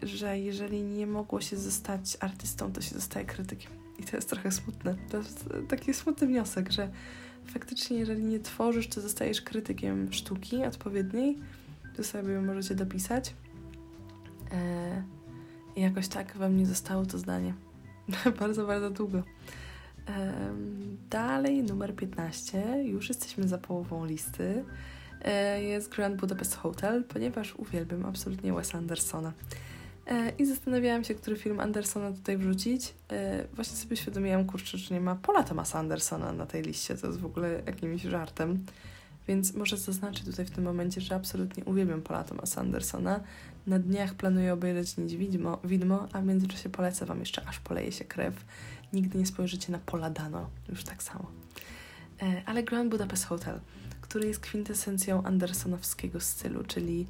że jeżeli nie mogło się zostać artystą, to się zostaje krytykiem. I to jest trochę smutne. To jest taki smutny wniosek, że faktycznie jeżeli nie tworzysz, to zostajesz krytykiem sztuki odpowiedniej, to sobie możecie dopisać I jakoś tak we mnie zostało to zdanie. bardzo, bardzo długo. Dalej, numer 15. Już jesteśmy za połową listy. E, jest Grand Budapest Hotel, ponieważ uwielbiam absolutnie Wes Andersona. E, I zastanawiałam się, który film Andersona tutaj wrzucić. Właśnie sobie świadomiłam, kurczę, że nie ma Paula Thomasa Andersona na tej liście. To jest w ogóle jakimś żartem. Więc może zaznaczyć tutaj w tym momencie, że absolutnie uwielbiam Paula Thomasa Andersona. Na dniach planuję obejrzeć Nić Widmo, Widmo, a w międzyczasie polecę Wam jeszcze Aż poleje się krew. Nigdy nie spojrzycie na Poladano, już tak samo. E, ale Grand Budapest Hotel, który jest kwintesencją andersonowskiego stylu, czyli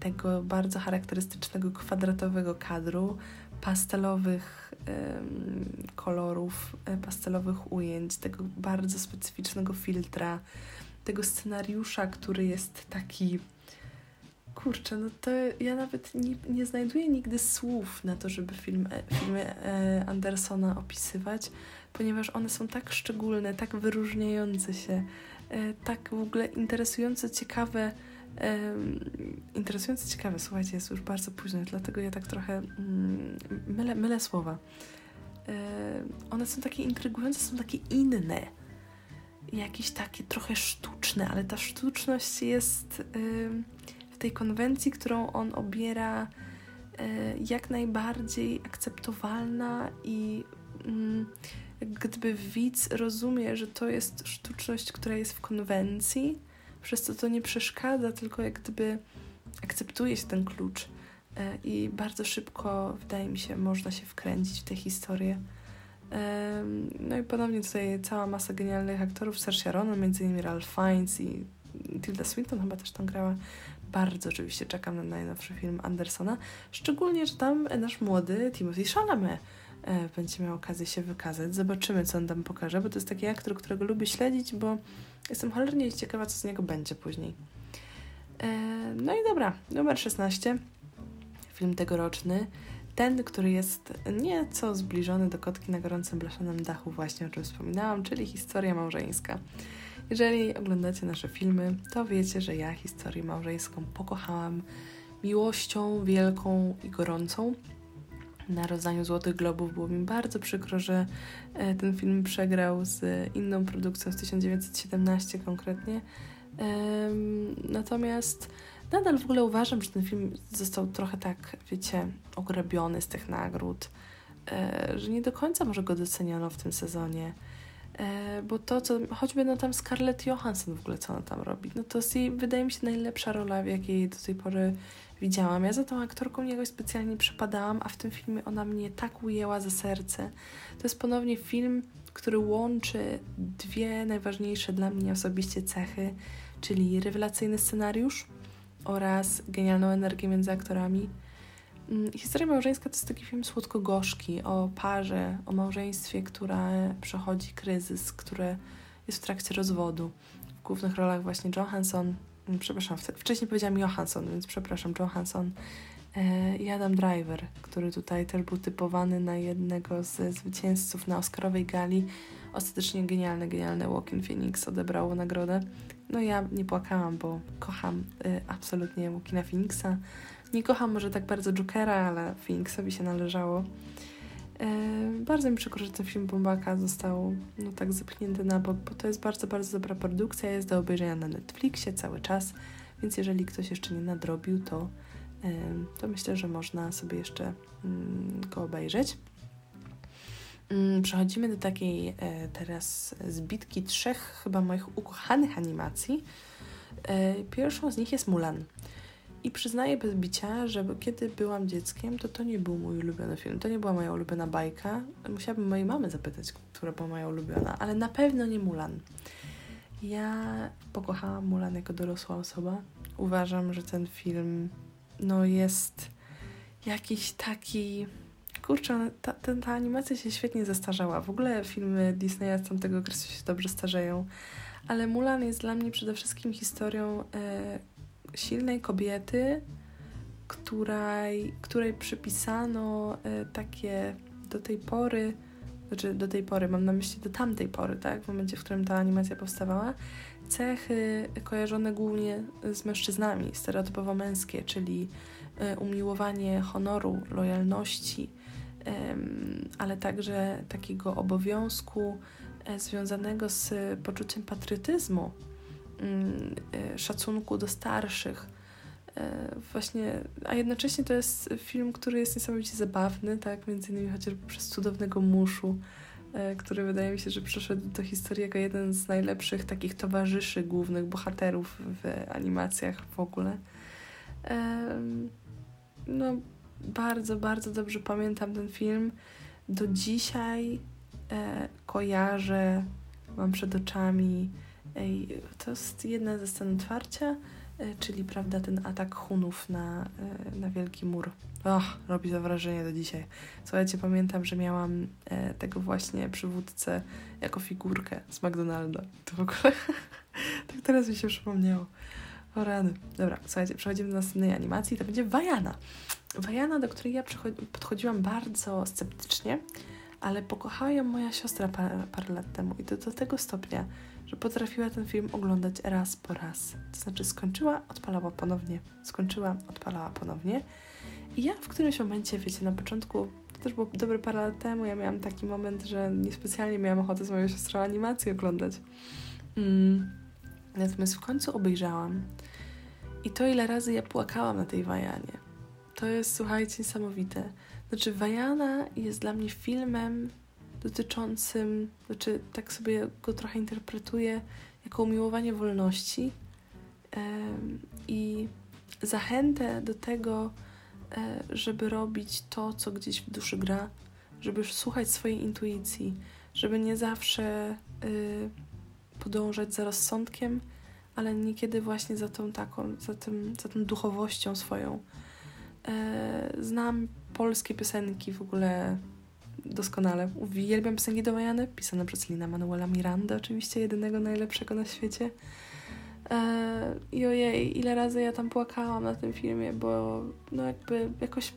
tego bardzo charakterystycznego kwadratowego kadru, pastelowych kolorów, e, pastelowych ujęć, tego bardzo specyficznego filtra, tego scenariusza, który jest taki. Kurczę, no to ja nawet nie, nie znajduję nigdy słów na to, żeby film, e, filmy e, Andersona opisywać, ponieważ one są tak szczególne, tak wyróżniające się, tak w ogóle interesujące, ciekawe. interesujące, ciekawe, słuchajcie, jest już bardzo późno, dlatego ja tak trochę mm, mylę, mylę słowa. one są takie intrygujące, są takie inne jakieś takie trochę sztuczne, ale ta sztuczność jest tej konwencji, którą on obiera, y, jak najbardziej akceptowalna i mm, gdyby widz rozumie, że to jest sztuczność, która jest w konwencji, przez co to nie przeszkadza, tylko jak gdyby akceptuje się ten klucz. Y, I bardzo szybko, wydaje mi się, można się wkręcić w tę historię. No i ponownie tutaj cała masa genialnych aktorów, Saoirse Ronan, między innymi Ralph Fiennes i Tilda Swinton chyba też tam grała. Bardzo oczywiście czekam na najnowszy film Andersona, szczególnie, że tam nasz młody Timothy Chalamet e, będzie miał okazję się wykazać. Zobaczymy, co on tam pokaże, bo to jest taki aktor, którego lubię śledzić, bo jestem cholernie ciekawa, co z niego będzie później. E, no i dobra, numer 16, film tegoroczny ten, który jest nieco zbliżony do kotki na gorącym blaszanym dachu, właśnie o czym wspominałam, czyli historia małżeńska. Jeżeli oglądacie nasze filmy, to wiecie, że ja historię małżeńską pokochałam miłością wielką i gorącą. Na rozdaniu Złotych Globów było mi bardzo przykro, że e, ten film przegrał z inną produkcją z 1917 konkretnie. Natomiast nadal w ogóle uważam, że ten film został trochę tak, wiecie, ograbiony z tych nagród, e, że nie do końca może go doceniono w tym sezonie. E, bo to, co choćby no tam Scarlett Johansson w ogóle, co ona tam robi, no to jest jej, wydaje mi się, najlepsza rola, w jakiej do tej pory widziałam. Ja za tą aktorką jakoś specjalnie przepadałam, a w tym filmie ona mnie tak ujęła za serce. To jest ponownie film, który łączy dwie najważniejsze dla mnie osobiście cechy, czyli rewelacyjny scenariusz oraz genialną energię między aktorami. Mm, historia małżeńska to jest taki film słodko-gorzki o parze, o małżeństwie, które przechodzi kryzys, które jest w trakcie rozwodu. W głównych rolach właśnie Johansson, mm, przepraszam, wcześniej powiedziałam Johansson, więc przepraszam, Johansson e, i Adam Driver, który tutaj też był typowany na jednego ze zwycięzców na Oscarowej gali. Ostatecznie genialny, genialny Walking Phoenix odebrało nagrodę. No ja nie płakałam, bo kocham y, absolutnie Walkina Phoenixa. Nie kocham może tak bardzo Jokera, ale Phoenixowi się należało. E, bardzo mi przykro, że ten film Bombaka został no, tak zepchnięty na bok, bo to jest bardzo, bardzo dobra produkcja, jest do obejrzenia na Netflixie cały czas, więc jeżeli ktoś jeszcze nie nadrobił, to, e, to myślę, że można sobie jeszcze mm, go obejrzeć. Mm, przechodzimy do takiej e, teraz zbitki trzech chyba moich ukochanych animacji. Pierwszą z nich jest Mulan. I przyznaję bez bicia, że kiedy byłam dzieckiem, to to nie był mój ulubiony film. To nie była moja ulubiona bajka. Musiałabym mojej mamy zapytać, która była moja ulubiona, ale na pewno nie Mulan. Ja pokochałam Mulan jako dorosła osoba. Uważam, że ten film no jest jakiś taki kurczę, ta, ta, ta animacja się świetnie zestarzała. W ogóle filmy Disneya z tamtego okresu się dobrze starzeją. Ale Mulan jest dla mnie przede wszystkim historią e, silnej kobiety, której, której przypisano e, takie do tej pory, znaczy do tej pory, mam na myśli do tamtej pory, tak, w momencie, w którym ta animacja powstawała, cechy kojarzone głównie z mężczyznami, stereotypowo męskie, czyli e, umiłowanie honoru, lojalności, ale także takiego obowiązku e, związanego z poczuciem patriotyzmu, szacunku do starszych. E, właśnie, a jednocześnie to jest film, który jest niesamowicie zabawny, tak, między innymi chociażby przez cudownego muszu, który wydaje mi się, że przeszedł do historii jako jeden z najlepszych takich towarzyszy głównych bohaterów w animacjach w ogóle. No, bardzo, bardzo dobrze pamiętam ten film. Do dzisiaj e, kojarzę, mam przed oczami. To jest jedna ze scen otwarcia, czyli prawda, ten atak Hunów na, na Wielki Mur. Och, robi to wrażenie do dzisiaj. Słuchajcie, pamiętam, że miałam tego właśnie przywódcę jako figurkę z McDonalda. To w ogóle tak teraz mi się przypomniało. O rany. Dobra, słuchajcie, przechodzimy do następnej animacji. To będzie Wajana. Wajana, do której ja podchodziłam bardzo sceptycznie, ale pokochała ją moja siostra parę, parę lat temu i to do tego stopnia, że potrafiła ten film oglądać raz po raz. To znaczy skończyła, odpalała ponownie, skończyła, odpalała ponownie. I ja w którymś momencie, wiecie, na początku, to też było dobre parę lat temu, ja miałam taki moment, że niespecjalnie miałam ochotę z moją siostrą animację oglądać. Mm. Natomiast w końcu obejrzałam i to ile razy ja płakałam na tej Wajanie. To jest, słuchajcie, niesamowite. Znaczy, Wajana jest dla mnie filmem dotyczącym, znaczy, tak sobie go trochę interpretuję jako umiłowanie wolności i zachętę do tego, yy, żeby robić to, co gdzieś w duszy gra, żeby słuchać swojej intuicji, żeby nie zawsze yy, podążać za rozsądkiem, ale niekiedy właśnie za tą taką, za, tym, za tą duchowością swoją. E, znam polskie piosenki w ogóle doskonale. Uwielbiam piosenki do Majany, pisane przez Lina Manuela Miranda, oczywiście jedynego najlepszego na świecie. E, I ojej, ile razy ja tam płakałam na tym filmie, bo no jakby jakoś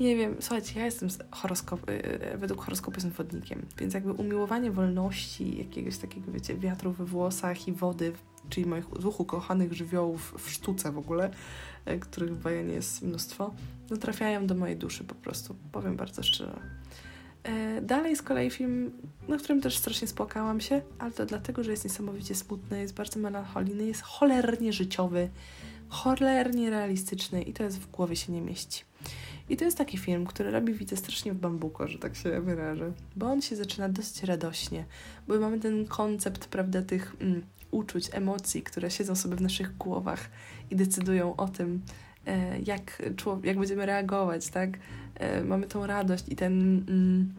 nie wiem, słuchajcie, ja jestem horoskop, y, y, według horoskopu jestem wodnikiem, więc jakby umiłowanie wolności, jakiegoś takiego, wiecie, wiatru we włosach i wody, czyli moich dwóch ukochanych żywiołów w sztuce w ogóle, y, których w Bajanie jest mnóstwo, no trafiają do mojej duszy po prostu, powiem bardzo szczerze. E, dalej z kolei film, na którym też strasznie spłakałam się, ale to dlatego, że jest niesamowicie smutny, jest bardzo melancholijny, jest cholernie życiowy, cholernie realistyczny i to jest w głowie się nie mieści. I to jest taki film, który robi widzę strasznie w bambuko, że tak się wyrażę, bo on się zaczyna dosyć radośnie, bo mamy ten koncept, prawda, tych mm, uczuć, emocji, które siedzą sobie w naszych głowach i decydują o tym, jak, jak będziemy reagować, tak? E, mamy tą radość i ten mm,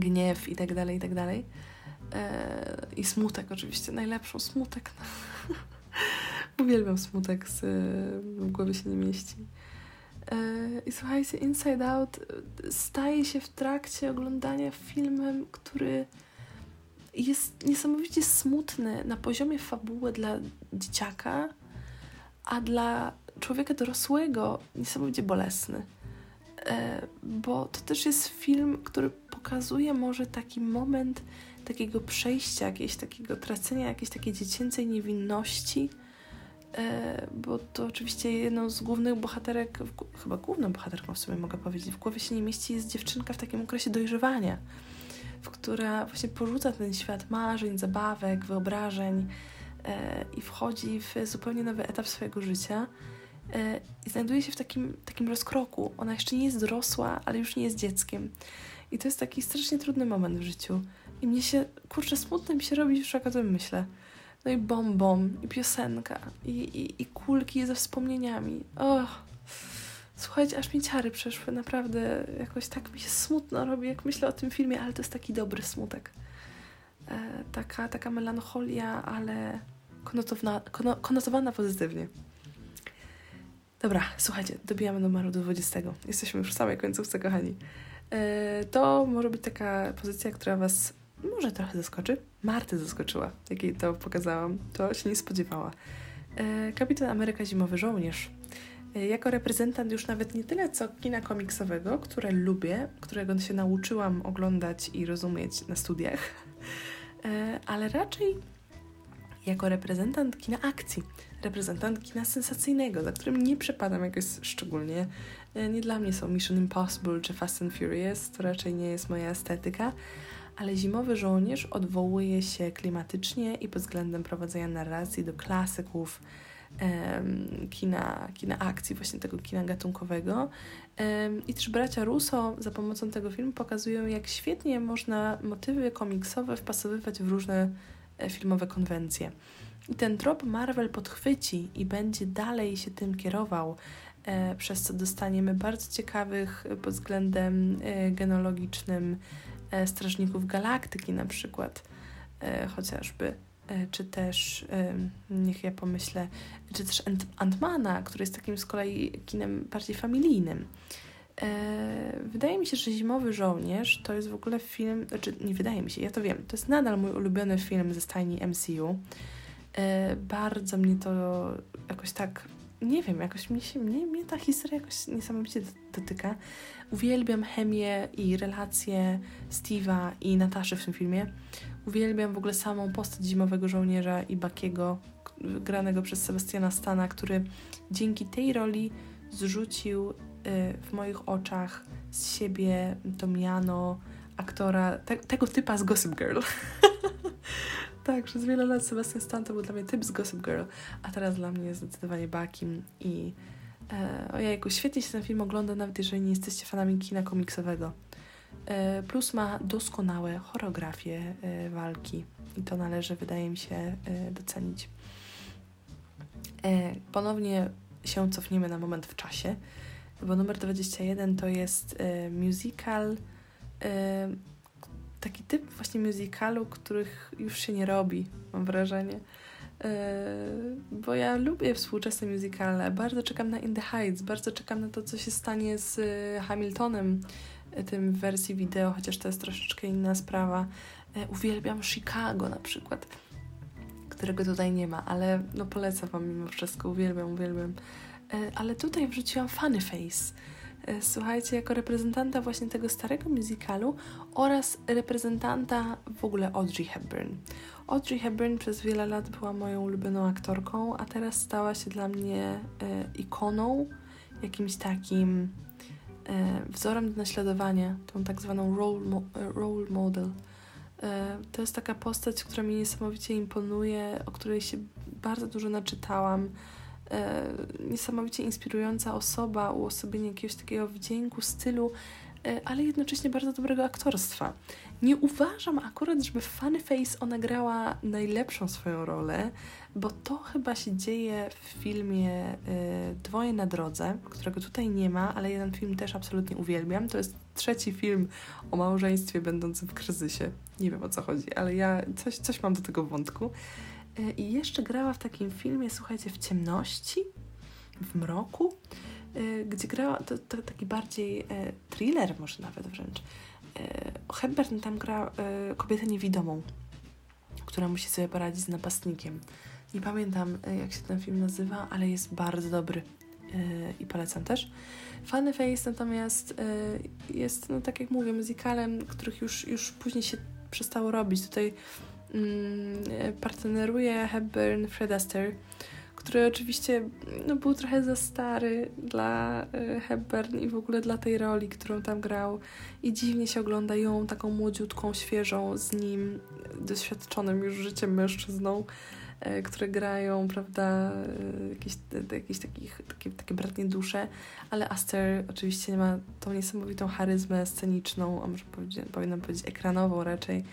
gniew i tak dalej, i tak dalej. E, I smutek oczywiście, najlepszą smutek. Uwielbiam smutek, z, w głowie się nie mieści. I słuchajcie, Inside Out staje się w trakcie oglądania filmem, który jest niesamowicie smutny na poziomie fabuły dla dzieciaka, a dla człowieka dorosłego niesamowicie bolesny. E, bo to też jest film, który pokazuje może taki moment takiego przejścia, jakiegoś takiego tracenia jakiejś takiej dziecięcej niewinności E, bo to oczywiście jedną z głównych bohaterek, chyba główną bohaterką w sumie mogę powiedzieć, w głowie się nie mieści jest dziewczynka w takim okresie dojrzewania, w która właśnie porzuca ten świat marzeń, zabawek, wyobrażeń e, i wchodzi w zupełnie nowy etap swojego życia i znajduje się w takim, takim rozkroku. Ona jeszcze nie jest dorosła, ale już nie jest dzieckiem. I to jest taki strasznie trudny moment w życiu. I mnie się, kurczę, smutno mi się robi już jak o tym myślę. No i bombom, i piosenka, i, i, i kulki ze wspomnieniami. Och, słuchajcie, aż mi ciary przeszły, naprawdę jakoś tak mi się smutno robi, jak myślę o tym filmie, ale to jest taki dobry smutek. E, taka, taka melancholia, ale konotowana, konotowana pozytywnie. Dobra, słuchajcie, dobijamy numeru do 20. Jesteśmy już w samej końcówce, kochani. E, to może być taka pozycja, która Was może trochę zaskoczy. Marty zaskoczyła, jak jej to pokazałam. To się nie spodziewała. E, Kapitan Ameryka Zimowy Żołnierz. E, jako reprezentant już nawet nie tyle co kina komiksowego, które lubię, którego się nauczyłam oglądać i rozumieć na studiach, ale raczej jako reprezentant kina akcji, reprezentant kina sensacyjnego, za którym nie przepadam jakoś szczególnie. Nie dla mnie są Mission Impossible czy Fast and Furious, to raczej nie jest moja estetyka, ale Zimowy Żołnierz odwołuje się klimatycznie i pod względem prowadzenia narracji do klasyków kina, kina akcji, właśnie tego kina gatunkowego. I też bracia Russo za pomocą tego filmu pokazują, jak świetnie można motywy komiksowe wpasowywać w różne e, filmowe konwencje. I ten trop Marvel podchwyci i będzie dalej się tym kierował, e, przez co dostaniemy bardzo ciekawych pod względem e, genologicznym E, Strażników Galaktyki na przykład, e, chociażby. czy też, niech ja pomyślę, czy też Antmana, który jest takim z kolei kinem bardziej familijnym. Wydaje mi się, że Zimowy Żołnierz to jest w ogóle film, znaczy nie wydaje mi się, ja to wiem, to jest nadal mój ulubiony film ze stajni MCU. Bardzo mnie to jakoś tak nie wiem, jakoś mnie, się, mnie, mnie ta historia jakoś niesamowicie dotyka. Uwielbiam chemię i relacje Steve'a i Nataszy w tym filmie. Uwielbiam w ogóle samą postać zimowego żołnierza i Bakiego, granego przez Sebastiana Stana, który dzięki tej roli zrzucił y, w moich oczach z siebie to miano aktora, te, tego typa z Gossip Girl. tak, przez wiele lat Sebastian Stan to był dla mnie typ z Gossip Girl, a teraz dla mnie jest zdecydowanie Bakim i e, ojejku, świetnie się ten film ogląda, nawet jeżeli nie jesteście fanami kina komiksowego. E, plus ma doskonałe choreografie e, walki i to należy, wydaje mi się, e, docenić. E, ponownie się cofniemy na moment w czasie, bo numer 21 to jest e, musical taki typ właśnie musicalu, których już się nie robi, mam wrażenie. Yy, bo ja lubię współczesne musicale, bardzo czekam na In the Heights, bardzo czekam na to, co się stanie z y, Hamiltonem, y, tym w wersji wideo, chociaż to jest troszeczkę inna sprawa. Yy, uwielbiam Chicago na przykład, którego tutaj nie ma, ale no polecam Wam mimo wszystko, uwielbiam, uwielbiam. Yy, ale tutaj wrzuciłam Funny Face, E, słuchajcie, jako reprezentanta właśnie tego starego musicalu oraz reprezentanta w ogóle Audrey Hepburn. Audrey Hepburn przez wiele lat była moją ulubioną aktorką, a teraz stała się dla mnie e, ikoną, jakimś takim e, wzorem do naśladowania, tą tak zwaną role, mo e, role model. E, to jest taka postać, która mi niesamowicie imponuje, o której się bardzo dużo naczytałam e, niesamowicie inspirująca osoba, uosobienie jakiegoś takiego wdzięku, stylu, e, ale jednocześnie bardzo dobrego aktorstwa. Nie uważam akurat, żeby Funny Face ona grała najlepszą swoją rolę, bo to chyba się dzieje w filmie e, Dwoje na drodze, którego tutaj nie ma, ale jeden film też absolutnie uwielbiam. To jest trzeci film o małżeństwie będącym w kryzysie. Nie wiem o co chodzi, ale ja coś, coś mam do tego wątku. E, I jeszcze grała w takim filmie, słuchajcie, w ciemności, w mroku, e, gdzie grała, to, to taki bardziej e, thriller może nawet wręcz. Hepburn tam gra kobietę niewidomą, która musi sobie poradzić z napastnikiem. Nie pamiętam, jak się ten film nazywa, ale jest bardzo dobry i polecam też. Funny Face natomiast jest, no tak jak mówię, muzykalem, których już, już później się przestało robić. Tutaj partneruje Hepburn Fred Astaire, który oczywiście no, był trochę za stary dla e, Hepburn i w ogóle dla tej roli, którą tam grał. I dziwnie się ogląda ją taką młodziutką, świeżą z nim, doświadczonym już życiem mężczyzną, e, które grają, prawda, e, jakieś, jakieś takich, takie, takie bratnie dusze, ale Aster oczywiście ma tą niesamowitą charyzmę sceniczną, a może powinnam powiedzieć ekranową raczej,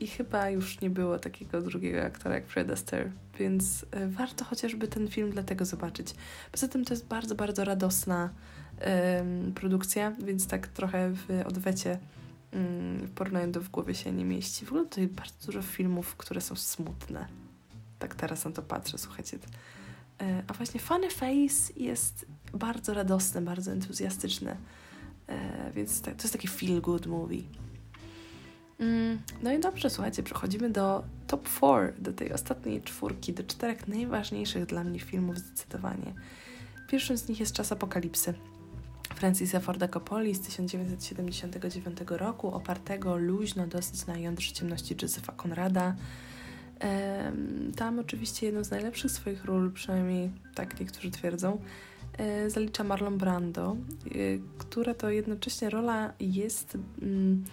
i chyba już nie było takiego drugiego aktora jak Fred Astaire, więc e, warto chociażby ten film dlatego zobaczyć. Poza tym to jest bardzo, bardzo radosna um, produkcja, więc tak trochę w odwecie um, w porównaniu do W głowie się nie mieści. W ogóle tutaj bardzo dużo filmów, które są smutne. Tak teraz na to patrzę, słuchajcie. E, a właśnie Funny Face jest bardzo radosny, bardzo entuzjastyczny. E, więc tak, to jest taki feel good movie. Mm, no i dobrze, słuchajcie, przechodzimy do top 4, do tej ostatniej czwórki, do czterech najważniejszych dla mnie filmów zdecydowanie. Pierwszym z nich jest Czas Apokalipsy. Francisa Forda Coppoli z 1979 roku, opartego luźno dosyć na jądrze ciemności Josepha Conrada. Tam oczywiście jedną z najlepszych swoich ról, przynajmniej tak niektórzy twierdzą, e, zalicza Marlon Brando, e, która to jednocześnie rola jest mm,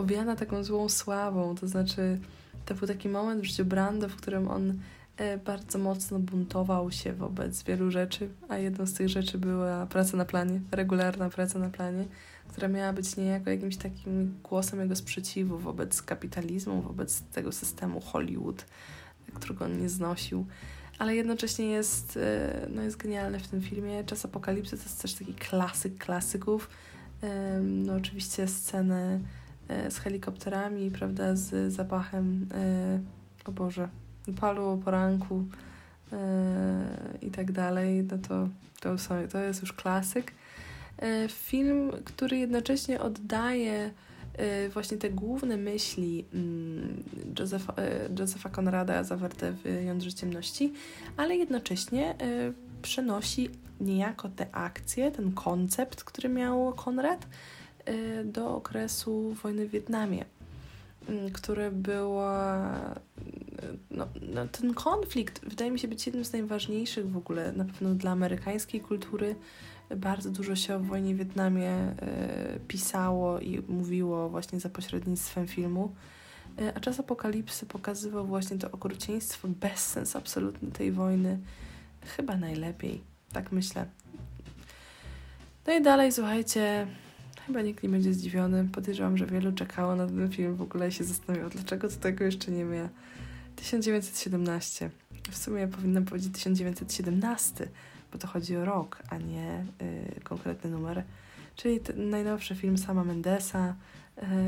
owiana taką złą sławą, to znaczy to był taki moment w życiu Brando, w którym on e, bardzo mocno buntował się wobec wielu rzeczy, a jedną z tych rzeczy była praca na planie, regularna praca na planie, która miała być niejako jakimś takim głosem jego sprzeciwu wobec kapitalizmu, wobec tego systemu Hollywood, którego on nie znosił. Ale jednocześnie jest, e, no jest genialny w tym filmie. Czas Apokalipsy to jest też taki klasyk klasyków. No oczywiście sceny E, z helikopterami, prawda, z zapachem e, o Boże, Palu o poranku yy, i tak dalej, no to, to, są, to jest już klasyk. Film, który jednocześnie oddaje właśnie te główne myśli mm, Josepha, Josepha Conrada zawarte w Jądrze Ciemności, ale jednocześnie przenosi niejako te akcje, ten koncept, który miał Konrad, do okresu wojny w Wietnamie. Mm, które była. No, no, ten konflikt wydaje mi się być jednym z najważniejszych w ogóle, na pewno dla amerykańskiej kultury. Bardzo dużo się o wojnie w Wietnamie y, pisało i mówiło właśnie za pośrednictwem filmu. Y, a czas apokalipsy pokazywał właśnie to okrucieństwo, bezsens absolutny tej wojny. Chyba najlepiej, tak myślę. No i dalej, słuchajcie, Chyba nikt nie będzie zdziwiony. Podejrzewam, że wielu czekało na ten film w ogóle się zastanawiało, dlaczego to tego jeszcze nie ma. 1917. W sumie powinnam powiedzieć 1917, bo to chodzi o rok, a nie y, konkretny numer. Czyli najnowszy film sama Mendesa,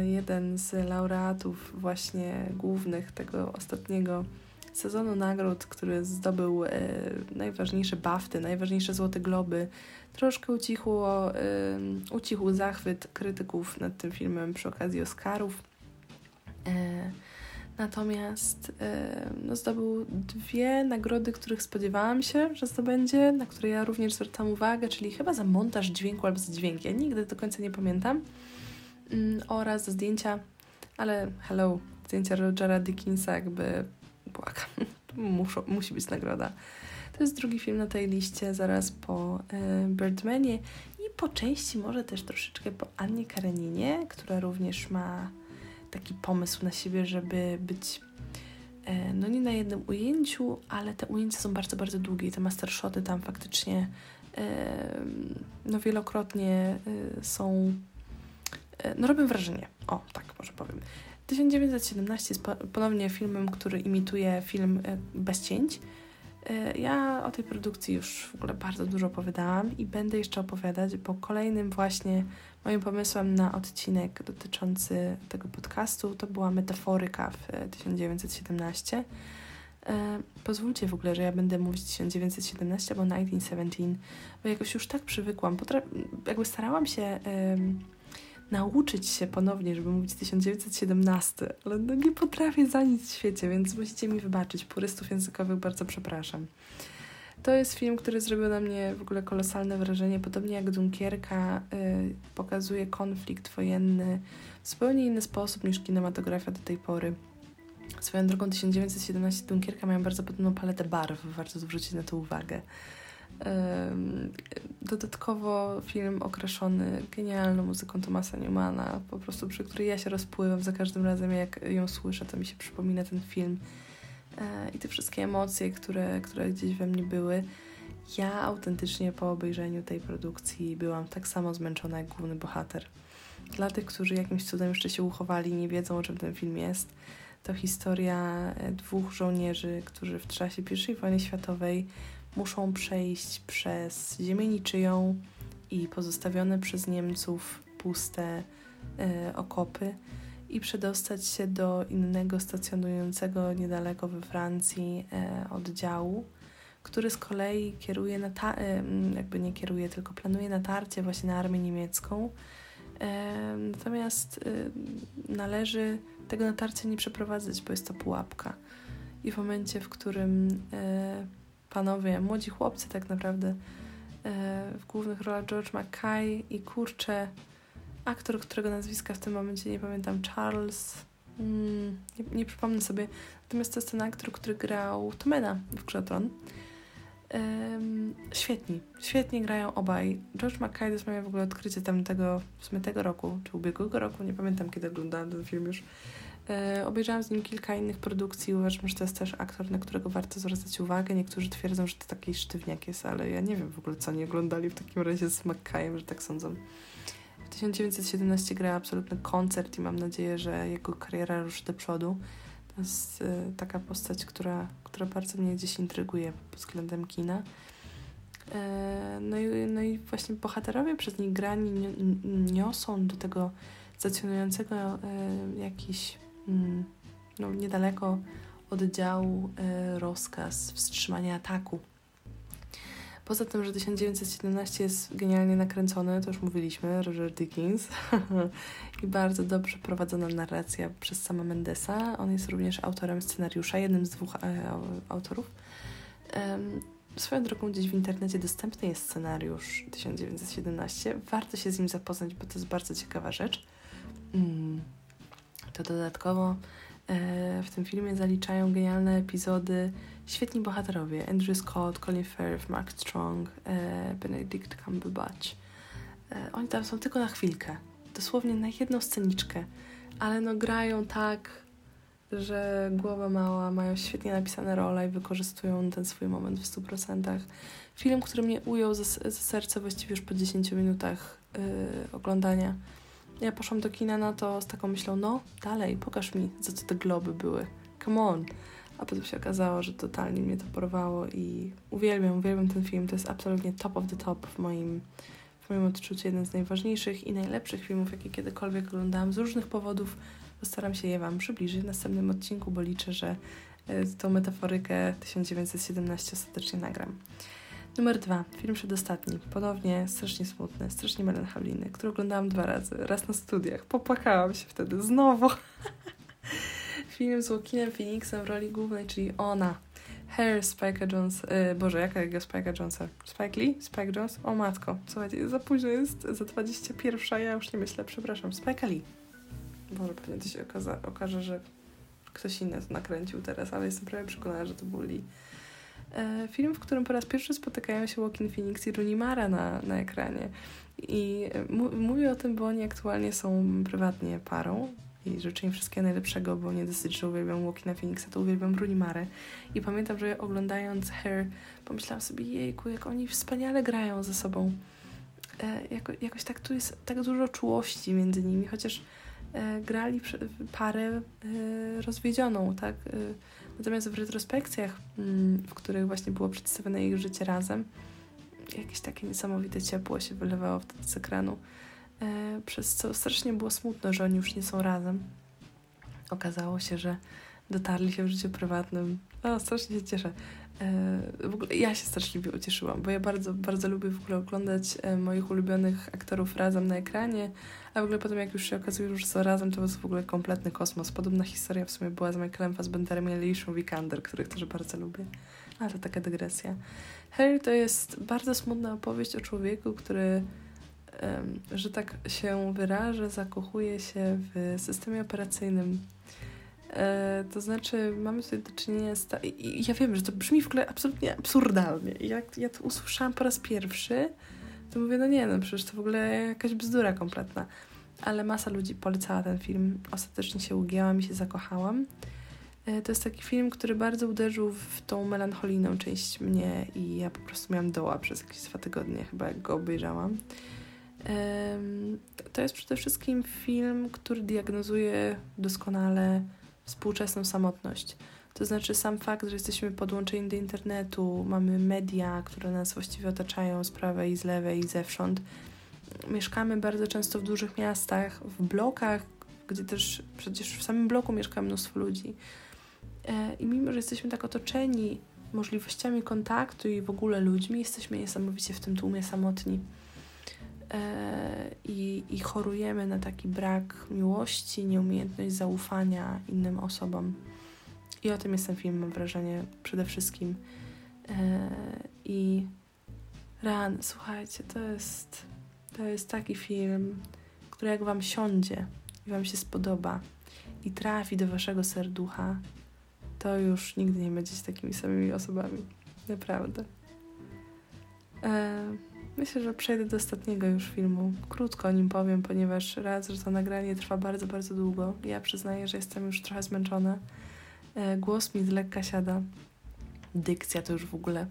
y, jeden z laureatów właśnie głównych tego ostatniego sezonu nagród, który zdobył y, najważniejsze BAFTY, najważniejsze Złote Globy, Troszkę ucichło, y, ucichł zachwyt krytyków nad tym filmem przy okazji Oscarów. E, natomiast e, no, zdobył dwie nagrody, których spodziewałam się, że zdobędzie, na które ja również zwracam uwagę, czyli chyba za montaż dźwięku albo za dźwięk. Ja nigdy do końca nie pamiętam. Mm, oraz za zdjęcia, ale hello, zdjęcia Rogera Dickinsa jakby błagam, musi być nagroda. To jest drugi film na tej liście, zaraz po e, Birdmanie i po części może też troszeczkę po Annie Kareninie, która również ma taki pomysł na siebie, żeby być e, no nie na jednym ujęciu, ale te ujęcia są bardzo, bardzo długie i te mastershoty tam faktycznie e, no wielokrotnie są no robią wrażenie. O, tak może powiem. 1917 jest ponownie filmem, który imituje film bez cięć. E, ja o tej produkcji już w ogóle bardzo dużo opowiadałam i będę jeszcze opowiadać, bo kolejnym właśnie moim pomysłem na odcinek dotyczący tego podcastu to była metaforyka w 1917. E, pozwólcie w ogóle, że ja będę mówić 1917 albo 1917, bo jakoś już tak przywykłam. Jakby starałam się nauczyć się ponownie, żeby mówić 1917, ale no nie potrafię za nic w świecie, więc musicie mi wybaczyć. Purystów językowych bardzo przepraszam. To jest film, który zrobił na mnie w ogóle kolosalne wrażenie, podobnie jak Dunkierka y, pokazuje konflikt wojenny w zupełnie inny sposób niż kinematografia do tej pory. Swoją drogą 1917 Dunkierka mają bardzo podobną paletę barw, warto zwrócić na to uwagę. Dodatkowo film okraszony genialną muzyką Thomasa Newmana, po prostu przy której ja się rozpływam za każdym razem, jak ją słyszę, to mi się przypomina ten film e, i te wszystkie emocje, które, które gdzieś we mnie były. Ja autentycznie po obejrzeniu tej produkcji byłam tak samo zmęczona jak główny bohater. Dla tych, którzy jakimś cudem jeszcze się uchowali i nie wiedzą, o czym ten film jest, to historia e, dwóch żołnierzy, którzy w czasie I wojny światowej muszą przejść przez ziemię niczyją i pozostawione przez Niemców puste e, okopy i przedostać się do innego stacjonującego niedaleko we Francji e, oddziału, który z kolei kieruje e, jakby nie kieruje, tylko planuje natarcie właśnie na armię niemiecką. E, natomiast e, należy tego natarcia nie przeprowadzać, bo jest to pułapka. I w momencie, w którym e, panowie, młodzi chłopcy tak naprawdę. E, w głównych rolach George Mackay i kurczę, aktor, którego nazwiska w tym momencie nie pamiętam, Charles, mm, nie, nie przypomnę sobie, natomiast to jest ten aktor, który grał Tomena w Grze Tron. Um, świetni, świetnie grają obaj. George Mackay to jest moje w ogóle odkrycie tamtego, w sumie tego roku, czy ubiegłego roku, nie pamiętam kiedy oglądałam ten film już. E, obejrzałam z nim kilka innych produkcji. Uważam, że to jest też aktor, na którego warto zwracać uwagę. Niektórzy twierdzą, że to taki sztywniak jest, ale ja nie wiem w ogóle, co oni oglądali w takim razie z że tak sądzą. W 1917 gra absolutny koncert i mam nadzieję, że jego kariera ruszy do przodu. To jest e, taka postać, która, która bardzo mnie gdzieś intryguje pod względem kina. E, no i, no i właśnie bohaterowie przez nich grani niosą do tego stacjonującego jakiś no, niedaleko oddziału e, rozkaz wstrzymania ataku. Poza tym, że 1917 jest genialnie nakręcony, to już mówiliśmy, Roger Dickens i bardzo dobrze prowadzona narracja przez sama Mendesa. On jest również autorem scenariusza, jednym z dwóch e, autorów. Swoją drogą gdzieś w internecie dostępny jest scenariusz 1917. Warto się z nim zapoznać, bo to jest bardzo ciekawa rzecz. Mm. To dodatkowo e, w tym filmie zaliczają genialne epizody świetni bohaterowie. Andrew Scott, Colin Firth, Mark Strong, e, Benedict Cumberbatch. E, oni tam są tylko na chwilkę. Dosłownie na jedną sceniczkę. Ale no grają tak że głowa mała, mają świetnie napisane role i wykorzystują ten swój moment w 100%. Film, który mnie ujął za, za serce właściwie już po 10 minutach yy, oglądania. Ja poszłam do kina na to z taką myślą, no dalej, pokaż mi, za co te globy były. Come on. A potem się okazało, że totalnie mnie to porwało i uwielbiam, uwielbiam ten film. To jest absolutnie top of the top w moim, w moim odczuciu. Jeden z najważniejszych i najlepszych filmów, jakie kiedykolwiek oglądałam z różnych powodów Postaram się je Wam przybliżyć w następnym odcinku, bo liczę, że e, tą metaforykę 1917 ostatecznie nagram. Numer dwa, film przedostatni. Ponownie strasznie smutny, strasznie melancholijny, który oglądałam dwa razy. Raz na studiach. Popłakałam się wtedy znowu. film z Joaquinem Phoenixem w roli głównej, czyli ona. Hair Spike Jones. Yy, Boże, jaka jego Spike Jonesa? Spike Lee? Spike Jones? O matko, słuchajcie, za późno jest, za 21, ja już nie myślę, przepraszam. Spike Lee. Może pewnie to się okaza, okaże, że ktoś inny to nakręcił teraz, ale jestem prawie przekonana, że to był Lee. E, film, w którym po raz pierwszy spotykają się Joaquin Phoenix i Rooney Mara na, na ekranie. I mówię o tym, bo oni aktualnie są prywatnie parą i życzę im wszystkiego najlepszego, bo nie dosyć, że uwielbiam Joaquina Phoenixa, to uwielbiam Rooney Marę. I pamiętam, że oglądając Hair, pomyślałam sobie, jejku, jak oni wspaniale grają ze sobą. E, jako, jakoś tak tu jest tak dużo czułości między nimi, chociaż E, grali parę e, rozwiedzioną, tak? E, natomiast w retrospekcjach, mm, w których właśnie było przedstawione ich życie razem, jakieś takie niesamowite ciepło się wylewało wtedy z ekranu, przez co strasznie było smutno, że oni już nie są razem. Okazało się, że dotarli się w życiu prywatnym. O, strasznie się cieszę. E, w ogóle ja się straszliwie ucieszyłam, bo ja bardzo, bardzo lubię w ogóle oglądać e, moich ulubionych aktorów razem na ekranie, a w ogóle potem jak już się okazuje, że są razem, to jest w ogóle kompletny kosmos. Podobna historia w sumie była z Michaelem Fassbenderem i Alicią Vikander, których też bardzo lubię. Ale to taka dygresja. Harry to jest bardzo smutna opowieść o człowieku, który że tak się wyrażę, zakochuje się w systemie operacyjnym to znaczy, mamy tutaj do czynienia z. Ta... Ja wiem, że to brzmi w ogóle absolutnie absurdalnie. Jak ja to usłyszałam po raz pierwszy, to mówię, no nie, no przecież to w ogóle jakaś bzdura kompletna. Ale masa ludzi polecała ten film. Ostatecznie się ugięłam i się zakochałam. E, to jest taki film, który bardzo uderzył w tą melancholijną część mnie i ja po prostu miałam doła przez jakieś dwa tygodnie, chyba jak go obejrzałam. To jest przede wszystkim film, który diagnozuje doskonale współczesną samotność. To znaczy sam fakt, że jesteśmy podłączeni do internetu, mamy media, które nas właściwie otaczają z prawej i z lewej i zewsząd. Mieszkamy bardzo często w dużych miastach, w blokach, gdzie też przecież w samym bloku mieszka mnóstwo ludzi. E, I mimo, że jesteśmy tak otoczeni możliwościami kontaktu i w ogóle ludźmi, jesteśmy niesamowicie w tym tłumie samotni. E, i, i chorujemy na taki brak miłości, nieumiejętność zaufania innym osobom. I o tym jest ten film, mam wrażenie, przede wszystkim. E, I ran, słuchajcie, to jest, to jest taki film, który jak Wam siądzie i Wam się spodoba i trafi do Waszego serducha, to już nigdy nie będziecie takimi samymi osobami. Naprawdę. E, Myślę, że przejdę do ostatniego już filmu. Krótko o nim powiem, ponieważ raz, że to nagranie trwa bardzo, bardzo długo. Ja przyznaję, że jestem już trochę zmęczona. E, głos mi z lekka siada. Dykcja to już w ogóle.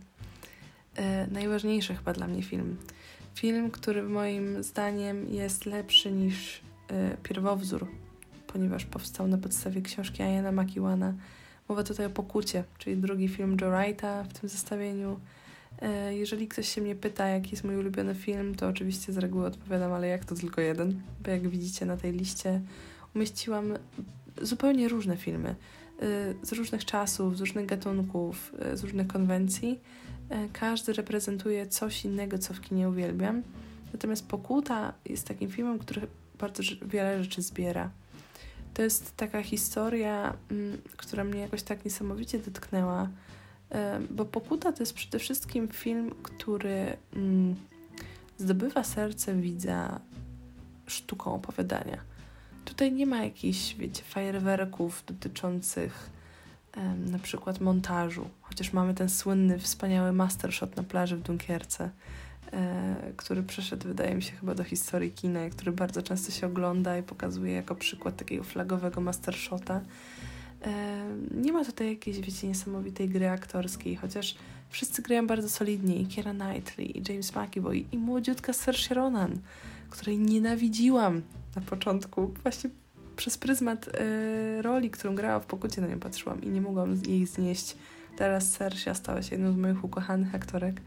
E, najważniejszy chyba dla mnie film. Film, który moim zdaniem jest lepszy niż e, pierwowzór, ponieważ powstał na podstawie książki Iana McEwana. Mowa tutaj o Pokucie, czyli drugi film Joe Wrighta w tym zestawieniu. E, jeżeli ktoś się mnie pyta, jaki jest mój ulubiony film, to oczywiście z reguły odpowiadam, ale jak to tylko jeden, bo jak widzicie na tej liście umieściłam zupełnie różne filmy. z różnych czasów, z różnych gatunków, z różnych konwencji. Każdy reprezentuje coś innego, co w kinie uwielbiam. Natomiast Pokuta jest takim filmem, który bardzo wiele rzeczy zbiera. To jest taka historia, mm, która mnie jakoś tak niesamowicie dotknęła, bo Pokuta to jest przede wszystkim film, który mm, zdobywa serce widza sztuką opowiadania. Tutaj nie ma jakichś, wiecie, fajerwerków dotyczących na przykład montażu, chociaż mamy ten słynny, wspaniały mastershot na plaży w Dunkierce, e, który przeszedł, wydaje mi się, chyba do historii kina, który bardzo często się ogląda i pokazuje jako przykład takiego flagowego mastershota. E, nie ma tutaj jakiejś, wiecie, niesamowitej gry aktorskiej, chociaż wszyscy grają bardzo solidnie, i Keira Knightley, i James McAvoy, i młodziutka Saoirse Ronan, której nienawidziłam na początku, właśnie przez pryzmat y, roli, którą grała w Pokucie na nią patrzyłam i nie mogłam jej znieść. Teraz Sersia stała się jedną z moich ukochanych aktorek.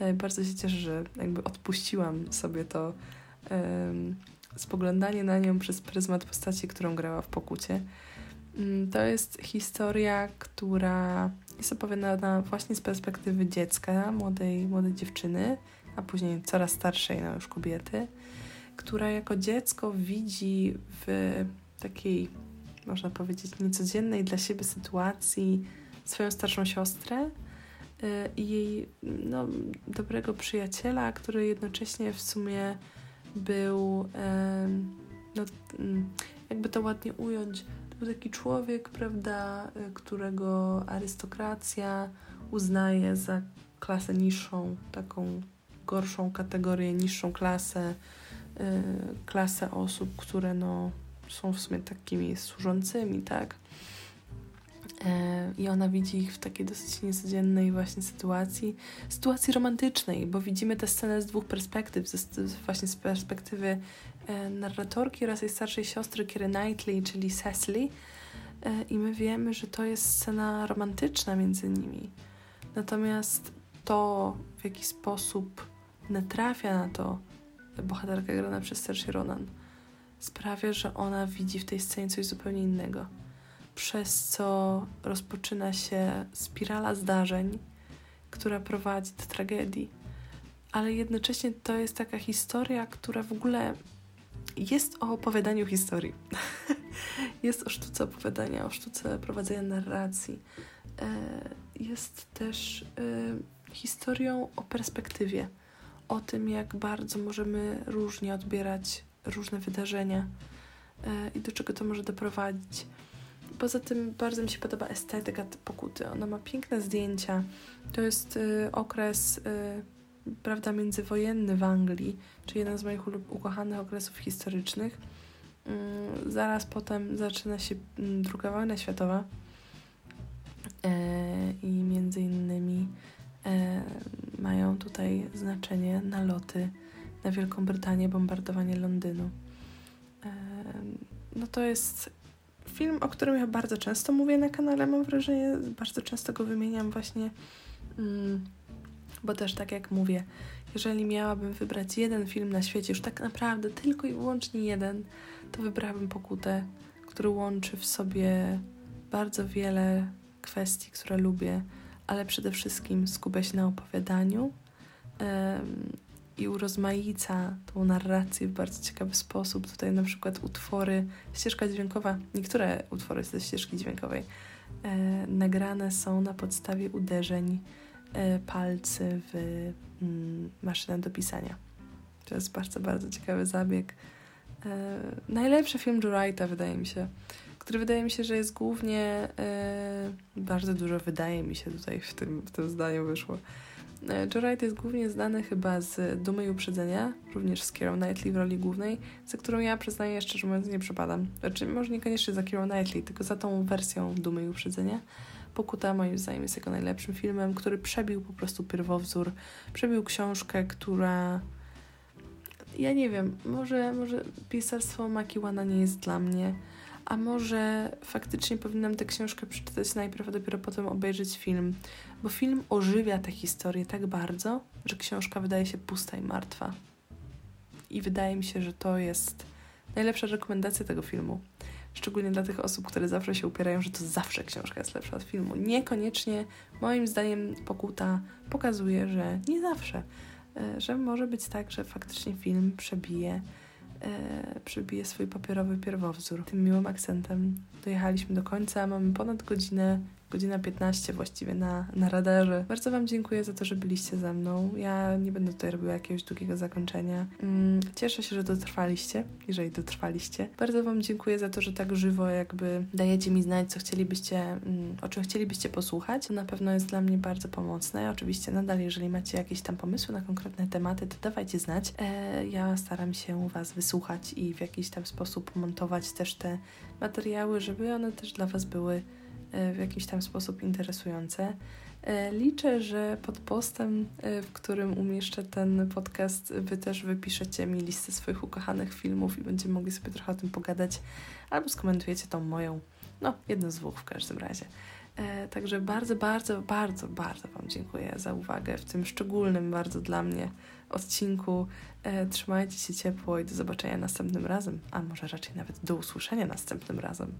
Y, bardzo się cieszę, że jakby odpuściłam sobie to spoglądanie na nią przez pryzmat postaci, którą grała w Pokucie. Mm, to jest historia, która jest opowiadana właśnie z perspektywy dziecka, młodej, młodej dziewczyny, a później coraz starszej, no już kobiety, która jako dziecko widzi w takiej, można powiedzieć, niecodziennej dla siebie sytuacji swoją starszą siostrę y, i jej no, dobrego przyjaciela, który jednocześnie w sumie był, no, mm, jakby to ładnie ująć, to był taki człowiek, prawda, y, którego arystokracja uznaje za klasę niższą, taką gorszą kategorię, niższą klasę, yy, klasę osób, które no, są w sumie takimi służącymi, tak? E, I ona widzi ich w takiej dosyć niecodziennej właśnie sytuacji, sytuacji romantycznej, bo widzimy tę scenę z dwóch perspektyw, z, właśnie z perspektywy narratorki oraz jej starszej siostry Kiery Knightley, czyli Cecily. E, I my wiemy, że to jest scena romantyczna między nimi. Natomiast to, w jaki sposób natrafia na to bohaterka grana przez Saoirse Ronan, sprawia, że ona widzi w tej scenie coś zupełnie innego. Przez co rozpoczyna się spirala zdarzeń, która prowadzi do tragedii. Ale jednocześnie to jest taka historia, która w ogóle jest o opowiadaniu historii. jest o sztuce opowiadania, o sztuce prowadzenia narracji. E, jest też e, historią o perspektywie, o tym, jak bardzo możemy różnie odbierać różne wydarzenia e, i do czego to może doprowadzić. Poza tym bardzo mi się podoba estetyka pokuty. Ona ma piękne zdjęcia. To jest okres, prawda, międzywojenny w Anglii, czyli jeden z moich ukochanych okresów historycznych. Y, zaraz potem zaczyna się mm, druga wojna światowa i między innymi mają tutaj znaczenie naloty na Wielką Brytanię, bombardowanie Londynu. No to jest film, o którym ja bardzo często mówię na kanale, mam wrażenie, bardzo często go wymieniam właśnie, mm, bo też tak jak mówię, jeżeli miałabym wybrać jeden film na świecie, już tak naprawdę tylko i wyłącznie jeden, to wybrałabym Pokutę, który łączy w sobie bardzo wiele kwestii, które lubię, ale przede wszystkim skupia się na opowiadaniu i urozmaica tą narrację w bardzo ciekawy sposób. Tutaj na przykład utwory, ścieżka dźwiękowa, niektóre utwory ze ścieżki dźwiękowej e, nagrane są na podstawie uderzeń palcy w mm, maszynę do pisania. To jest bardzo, bardzo ciekawy zabieg. E, najlepszy film Wrighta, wydaje mi się, który wydaje mi się, że jest głównie e, bardzo dużo wydaje mi się tutaj w tym, w tym zdaniu wyszło E, Joe jest głównie znany chyba z Dumy i Uprzedzenia, również z Keira Knightley w roli głównej, za którą ja przyznaję szczerze mówiąc nie przepadam. Znaczy, może niekoniecznie za Keira Knightley, tylko za tą wersją Dumy i Uprzedzenia. Pokuta moim zdaniem jest jego najlepszym filmem, który przebił po prostu pierwowzór, przebił książkę, która ja nie wiem, może, może pisarstwo Makiwana nie jest dla mnie, a może faktycznie powinnam tę książkę przeczytać najpierw, a dopiero potem obejrzeć film, bo film ożywia tę historię tak bardzo, że książka wydaje się pusta i martwa. I wydaje mi się, że to jest najlepsza rekomendacja tego filmu. Szczególnie dla tych osób, które zawsze się upierają, że to zawsze książka jest lepsza od filmu. Niekoniecznie, moim zdaniem, pokuta pokazuje, że nie zawsze. E, że może być tak, że faktycznie film przebije, e, przebije swój papierowy pierwowzór. Tym miłym akcentem dojechaliśmy do końca. Mamy ponad godzinę godzina 15 właściwie na, na radarze. Bardzo Wam dziękuję za to, że byliście ze mną. Ja nie będę tutaj robiła jakiegoś długiego zakończenia. Mm, cieszę się, że dotrwaliście, jeżeli dotrwaliście. Bardzo Wam dziękuję za to, że tak żywo jakby dajecie mi znać, co chcielibyście, mm, o czym chcielibyście posłuchać. To na pewno jest dla mnie bardzo pomocne. Oczywiście nadal, jeżeli macie jakieś tam pomysły na konkretne tematy, to dawajcie znać. E, ja staram się Was wysłuchać i w jakiś tam sposób montować też te materiały, żeby one też dla Was były w jakiś tam sposób interesujące. E, liczę, że pod postem, e, w którym umieszczę ten podcast, Wy też wypiszecie mi listę swoich ukochanych filmów i będziemy mogli sobie trochę o tym pogadać, albo skomentujecie tą moją. No, jedno z dwóch w każdym razie. Także bardzo, bardzo, bardzo, bardzo Wam dziękuję za uwagę w tym szczególnym bardzo dla mnie odcinku. Trzymajcie się ciepło i do zobaczenia następnym razem, a może raczej nawet do usłyszenia następnym razem.